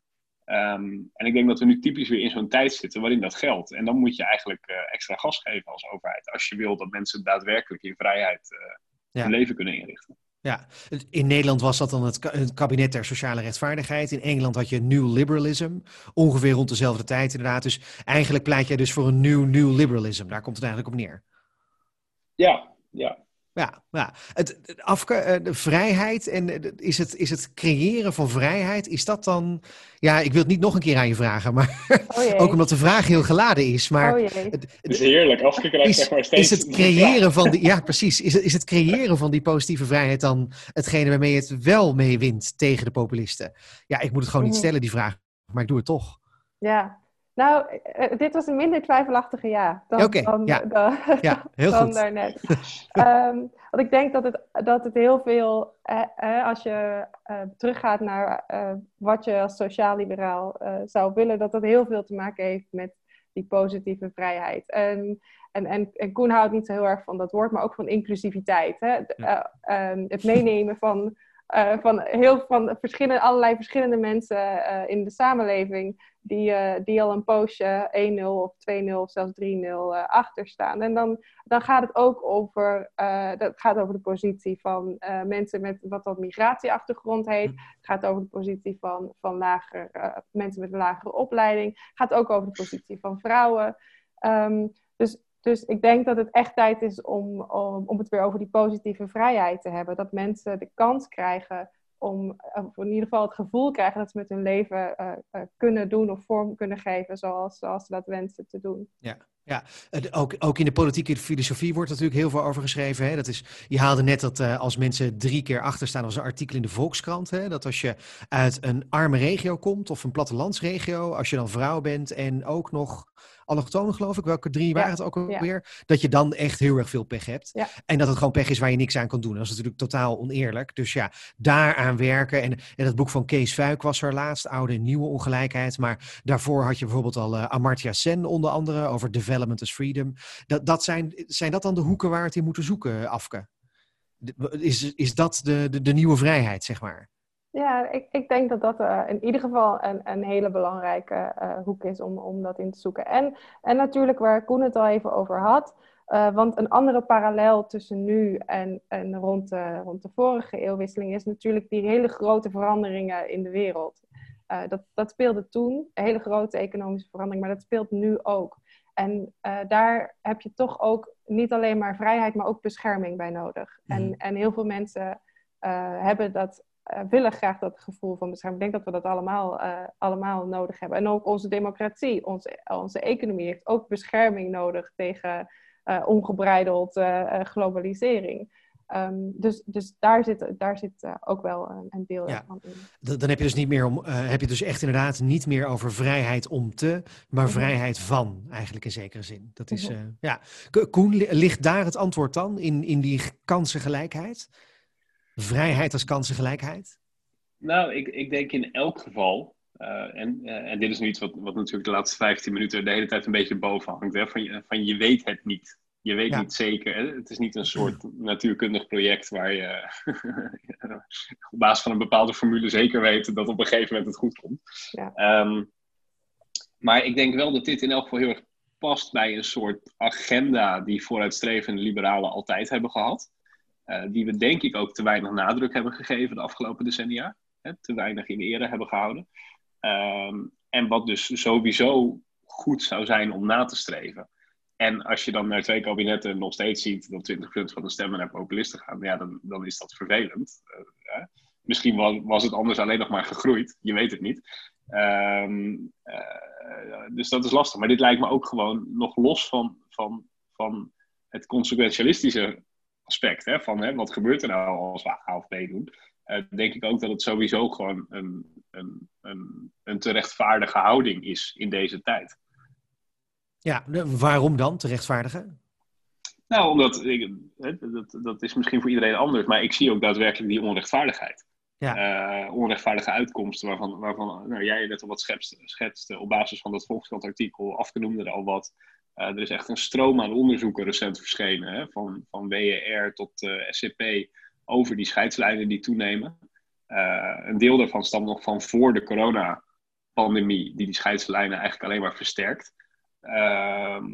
Um, en ik denk dat we nu typisch weer in zo'n tijd zitten waarin dat geldt. En dan moet je eigenlijk uh, extra gas geven als overheid. Als je wil dat mensen daadwerkelijk in vrijheid uh, ja. hun leven kunnen inrichten. Ja, in Nederland was dat dan het, kabinet der sociale rechtvaardigheid. In Engeland had je New Liberalism. Ongeveer rond dezelfde tijd inderdaad. Dus eigenlijk pleit jij dus voor een nieuw New Liberalism. Daar komt het eigenlijk op neer. Ja, ja. Ja, ja. Het, het afke, de vrijheid en is het, is het creëren van vrijheid, is dat dan... Ja, ik wil het niet nog een keer aan je vragen, maar oh [LAUGHS] ook omdat de vraag heel geladen is. Maar oh het, het is heerlijk, Afke krijgt is, zeg maar steeds... Is het creëren van die, ja, [LAUGHS] precies. Is het, is het creëren van die positieve vrijheid dan hetgene waarmee je het wel mee wint tegen de populisten? Ja, ik moet het gewoon niet stellen, die vraag, maar ik doe het toch. Ja, nou, uh, dit was een minder twijfelachtige ja. Dan, okay, dan, ja. dan, [LAUGHS] ja, heel [LAUGHS] dan goed. daarnet. um, [LAUGHS] want ik denk dat het, dat het heel veel, eh, eh, als je teruggaat naar wat je als sociaal-liberaal zou willen, dat dat heel veel te maken heeft met die positieve vrijheid. En, en, en, en Koen houdt niet zo heel erg van dat woord, maar ook van inclusiviteit. Hè? Ja. um, het meenemen van, van, heel, van verschillende, allerlei verschillende mensen in de samenleving die, uh, die al een poosje 1-0 of 2-0 of zelfs 3-0 uh, achter staan. En dan, dan gaat het ook over, dat gaat over de positie van mensen met wat dat migratieachtergrond heet. Het gaat over de positie van, van lager, mensen met een lagere opleiding. Het gaat ook over de positie van vrouwen. Um, dus, dus ik denk dat het echt tijd is om, om, om het weer over die positieve vrijheid te hebben. Dat mensen de kans krijgen om of in ieder geval het gevoel krijgen dat ze met hun leven uh, uh, kunnen doen of vorm kunnen geven zoals, zoals ze dat wensen te doen. Ja. Ja, ook, ook in de politieke filosofie wordt natuurlijk heel veel over geschreven. Hè? Dat is, je haalde net dat uh, als mensen drie keer achter staan, was een artikel in de Volkskrant. Hè? Dat als je uit een arme regio komt of een plattelandsregio, als je dan vrouw bent en ook nog allochtonen geloof ik, welke drie waren ja, het ook alweer, ja. dat je dan echt heel erg veel pech hebt. Ja. En dat het gewoon pech is waar je niks aan kan doen. Dat is natuurlijk totaal oneerlijk. Dus ja, daaraan werken. En, en het boek van Kees Fuik was er laatst, Oude en Nieuwe Ongelijkheid. Maar daarvoor had je bijvoorbeeld al uh, Amartya Sen onder andere, over Development as Freedom. Dat, dat zijn, zijn dat dan de hoeken waar het in moeten zoeken, Afke? Is, is dat de, de, de nieuwe vrijheid, zeg maar? Ja, ik, ik denk dat dat uh, in ieder geval een, een hele belangrijke uh, hoek is om, om dat in te zoeken. En, en natuurlijk waar Koen het al even over had. Uh, want een andere parallel tussen nu en, en rond, de, rond de vorige eeuwwisseling is natuurlijk die hele grote veranderingen in de wereld. dat, dat speelde toen, een hele grote economische verandering, maar dat speelt nu ook. En daar heb je toch ook niet alleen maar vrijheid, maar ook bescherming bij nodig. Mm. En, en heel veel mensen hebben dat uh, willen graag dat gevoel van bescherming. Ik denk dat we dat allemaal, allemaal nodig hebben. En ook onze democratie, onze, onze economie heeft ook bescherming nodig tegen ongebreideld globalisering. Ehm, dus, dus daar zit, daar zit uh, ook wel een, een deel Ja. van in. Dan dan heb je dus niet meer om, eh, heb je dus echt inderdaad niet meer over vrijheid om te, maar Mhm. vrijheid van, eigenlijk in zekere zin. Dat is, Mhm. eh, ja. Ko- Koen, li- ligt daar het antwoord dan in, in die kansengelijkheid? Vrijheid als kansengelijkheid? Nou, ik, ik denk in elk geval, eh, en, eh, en dit is nu iets wat, wat natuurlijk de laatste 15 minuten de hele tijd een beetje boven hangt, hè, van, je, van je weet het niet. Je weet Ja. niet zeker. Hè? Het is niet een soort [CLEARS THROAT] natuurkundig project waar je [LAUGHS] op basis van een bepaalde formule zeker weet dat op een gegeven moment het goed komt. Ja. Ehm, maar ik denk wel dat dit in elk geval heel erg past bij een soort agenda die vooruitstrevende liberalen altijd hebben gehad. Eh, die we denk ik ook te weinig nadruk hebben gegeven de afgelopen decennia. Hè, te weinig in ere hebben gehouden. Ehm, en wat dus sowieso goed zou zijn om na te streven. En als je dan naar twee kabinetten nog steeds ziet dat 20% van de stemmen naar populisten gaan, ja, dan, dan is dat vervelend. Eh. Misschien was, het anders alleen nog maar gegroeid, je weet het niet. Ehm, eh, dus dat is lastig. Maar dit lijkt me ook gewoon nog los van, van, van het consequentialistische aspect. Hè, van hè, wat gebeurt er nou als we A of B doen? Eh, denk ik ook dat het sowieso gewoon een, een, een, een te houding is in deze tijd. Ja, waarom dan te rechtvaardigen? Nou, omdat, ik, hè, dat, dat is misschien voor iedereen anders, maar ik zie ook daadwerkelijk die onrechtvaardigheid. Eh, onrechtvaardige uitkomsten waarvan, waarvan nou, jij net al wat schetste, schetste op basis van dat Volkskrant-artikel. Afke noemde er al wat. Eh, er is echt een stroom aan onderzoeken recent verschenen, hè, van, van WER tot eh, SCP, over die scheidslijnen die toenemen. Een deel daarvan stamt nog van voor de coronapandemie, die die scheidslijnen eigenlijk alleen maar versterkt. Ehm,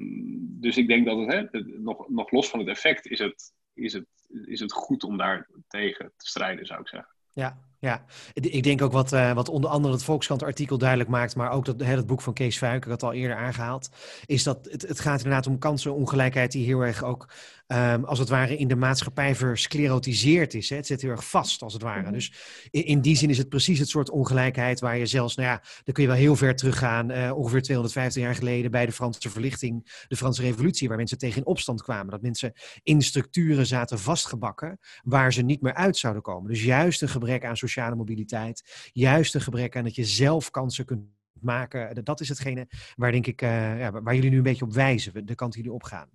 dus ik denk dat het, hè, nog, nog los van het effect, is het, is, het, is het goed om daar tegen te strijden, zou ik zeggen. Ja, ja. Ik denk ook wat, eh, wat onder andere het Volkskrant-artikel duidelijk maakt, maar ook dat, het boek van Kees Fuik, ik had het al eerder aangehaald, is dat het, het gaat inderdaad om kansenongelijkheid die heel erg ook, ehm, als het ware, in de maatschappij versclerotiseerd is. Hè. Het zit heel erg vast, als het ware. Mhm. Dus in, in die zin is het precies het soort ongelijkheid waar je zelfs, nou ja, dan kun je wel heel ver teruggaan, eh, ongeveer 250 jaar geleden bij de Franse verlichting, de Franse revolutie, waar mensen tegen in opstand kwamen. Dat mensen in structuren zaten vastgebakken waar ze niet meer uit zouden komen. Dus juist een gebrek aan sociale mobiliteit, juist een gebrek aan dat je zelf kansen kunt maken. Dat- is hetgene waar, denk ik, eh, ja, waar jullie nu een beetje op wijzen, de kant die jullie opgaan.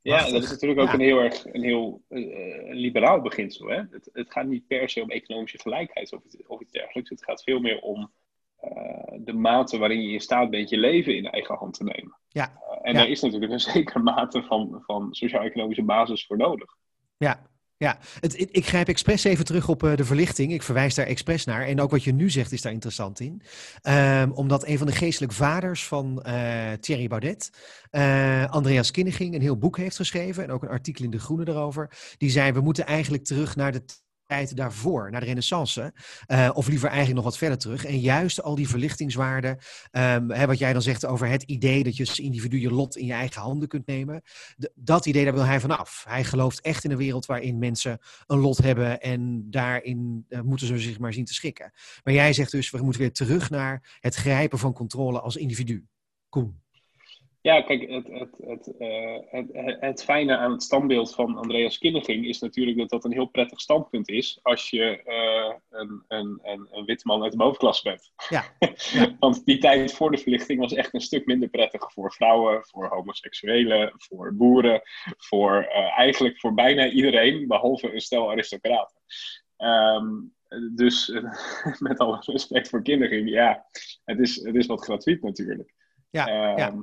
Ja, dat is natuurlijk ook Ja. een heel erg een heel eh, liberaal beginsel. Hè? Het, het gaat niet per se om economische gelijkheid of, iets- of iets dergelijks. Het gaat veel meer om eh, de mate waarin je in staat bent je leven in eigen hand te nemen. Ja. En Ja. daar is natuurlijk een [LAUGHS] zekere mate van, van sociaal-economische basis voor nodig. Ja, ja. Het, ik, grijp expres even terug op eh, de verlichting. Ik verwijs daar expres naar. En ook wat je nu zegt is daar interessant in. Ehm, omdat een van de geestelijk vaders van eh, Thierry Baudet, eh, Andreas Kinneging, een heel boek heeft geschreven. En ook een artikel in De Groene erover. Die zei, we moeten eigenlijk terug naar de tijd daarvoor, naar de renaissance. eh, of liever eigenlijk nog wat verder terug. En juist al die verlichtingswaarden, ehm, hè, wat jij dan zegt over het idee dat je als individu je lot in je eigen handen kunt nemen. Dat idee, daar wil hij vanaf. Hij gelooft echt in een wereld waarin mensen een lot hebben en daarin eh, moeten ze zich maar zien te schikken. Maar jij zegt dus, we moeten weer terug naar het grijpen van controle als individu. Koen. Ja, kijk, het, het, het, eh, het, het, het fijne aan het standbeeld van Andreas Kinneging is natuurlijk dat dat een heel prettig standpunt is als je eh, een, een, een, een witte man uit de bovenklasse bent. [LAUGHS] Ja. Want die tijd voor de verlichting was echt een stuk minder prettig voor vrouwen, voor homoseksuelen, voor boeren, voor eh, eigenlijk voor bijna iedereen, behalve een stel aristocraten. Ehm, dus [LAUGHS] met alle respect voor Kinneging, ja, het is, het is wat gratuit natuurlijk. Ja, ja.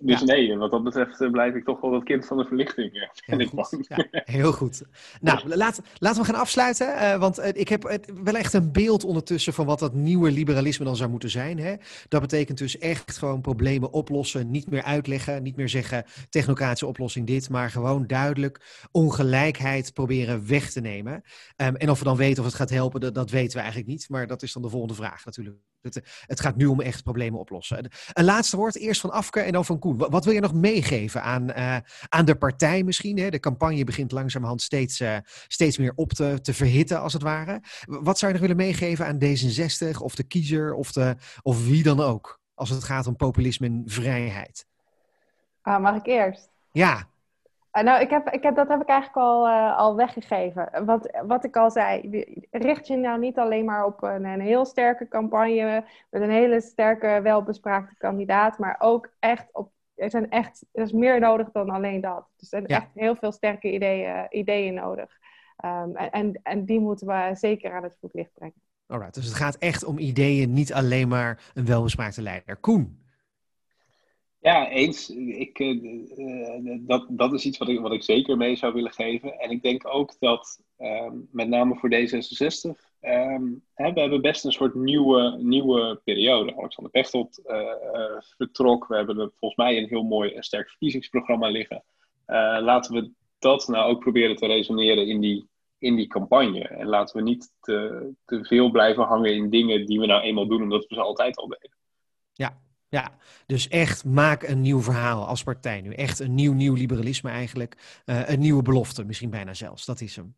Dus Ja. nee, wat dat betreft eh, blijf ik toch wel het kind van de verlichting. Ja, Heel goed. Ja, heel goed. Nou, laat, laten we gaan afsluiten. eh, want eh, ik heb wel echt een beeld ondertussen van wat dat nieuwe liberalisme dan zou moeten zijn. Hè? Dat betekent dus echt gewoon problemen oplossen. Niet meer uitleggen. Niet meer zeggen technocratische oplossing dit. Maar gewoon duidelijk ongelijkheid proberen weg te nemen. Ehm, en of we dan weten of het gaat helpen, dat, dat weten we eigenlijk niet. Maar dat is dan de volgende vraag natuurlijk. Het, het gaat nu om echt problemen oplossen. Een laatste woord, eerst van Afke en dan van Koen. Wat, wat wil je nog meegeven aan, eh, aan de partij misschien? Hè? De campagne begint langzamerhand steeds, eh, steeds meer op te, te verhitten, als het ware. Wat zou je nog willen meegeven aan D66 of de kiezer of, de, of wie dan ook? Als het gaat om populisme en vrijheid. Ah, mag ik eerst? Ja, Uh, nou, ik heb, ik heb, dat heb ik eigenlijk al, uh, al weggegeven. Wat, wat ik al zei, richt je nou niet alleen maar op een, een heel sterke campagne met een hele sterke, welbespraakte kandidaat, maar ook echt op. Er, zijn echt, er is meer nodig dan alleen dat. Er zijn echt heel veel sterke ideeën, ideeën nodig. Um, en, en, en die moeten we zeker aan het voetlicht brengen. Alright, dus het gaat echt om ideeën, niet alleen maar een welbespraakte leider. Koen. Ja, eens. Ik, uh, dat, dat is iets wat ik, wat ik zeker mee zou willen geven. En ik denk ook dat, uh, met name voor D66, um, ehm, hè, we hebben best een soort nieuwe, nieuwe periode. Alexander Pechtold uh, vertrok. We hebben volgens mij een heel mooi en sterk verkiezingsprogramma liggen. laten we dat nou ook proberen te resoneren in die, in die campagne. En laten we niet te, te veel blijven hangen in dingen die we nou eenmaal doen omdat we ze altijd al deden. Ja, ja, dus echt maak een nieuw verhaal als partij nu. Echt een nieuw, nieuw liberalisme eigenlijk. Uh, een nieuwe belofte, misschien bijna zelfs. Dat is hem.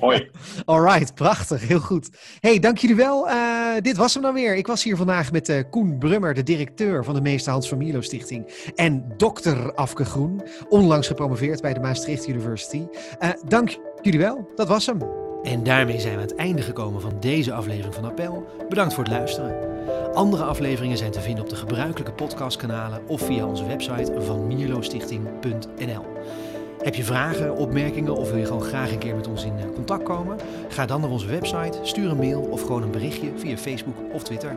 Hoi. [LAUGHS] Alright, prachtig, heel goed. hey, dank jullie wel. Uh, dit was hem dan weer. Ik was hier vandaag met uh, Koen Brummer, de directeur van de Meester Hans van Stichting. En dokter Afke Groen, onlangs gepromoveerd bij de Maastricht University. Uh, dank jullie wel, dat was hem. En daarmee zijn we aan het einde gekomen van deze aflevering van Appel. Bedankt voor het luisteren. Andere afleveringen zijn te vinden op de gebruikelijke podcastkanalen of via onze website van mierlostichting.nl. Heb je vragen, opmerkingen of wil je gewoon graag een keer met ons in eh, contact komen? Ga dan naar onze website, stuur een mail of gewoon een berichtje via Facebook of Twitter.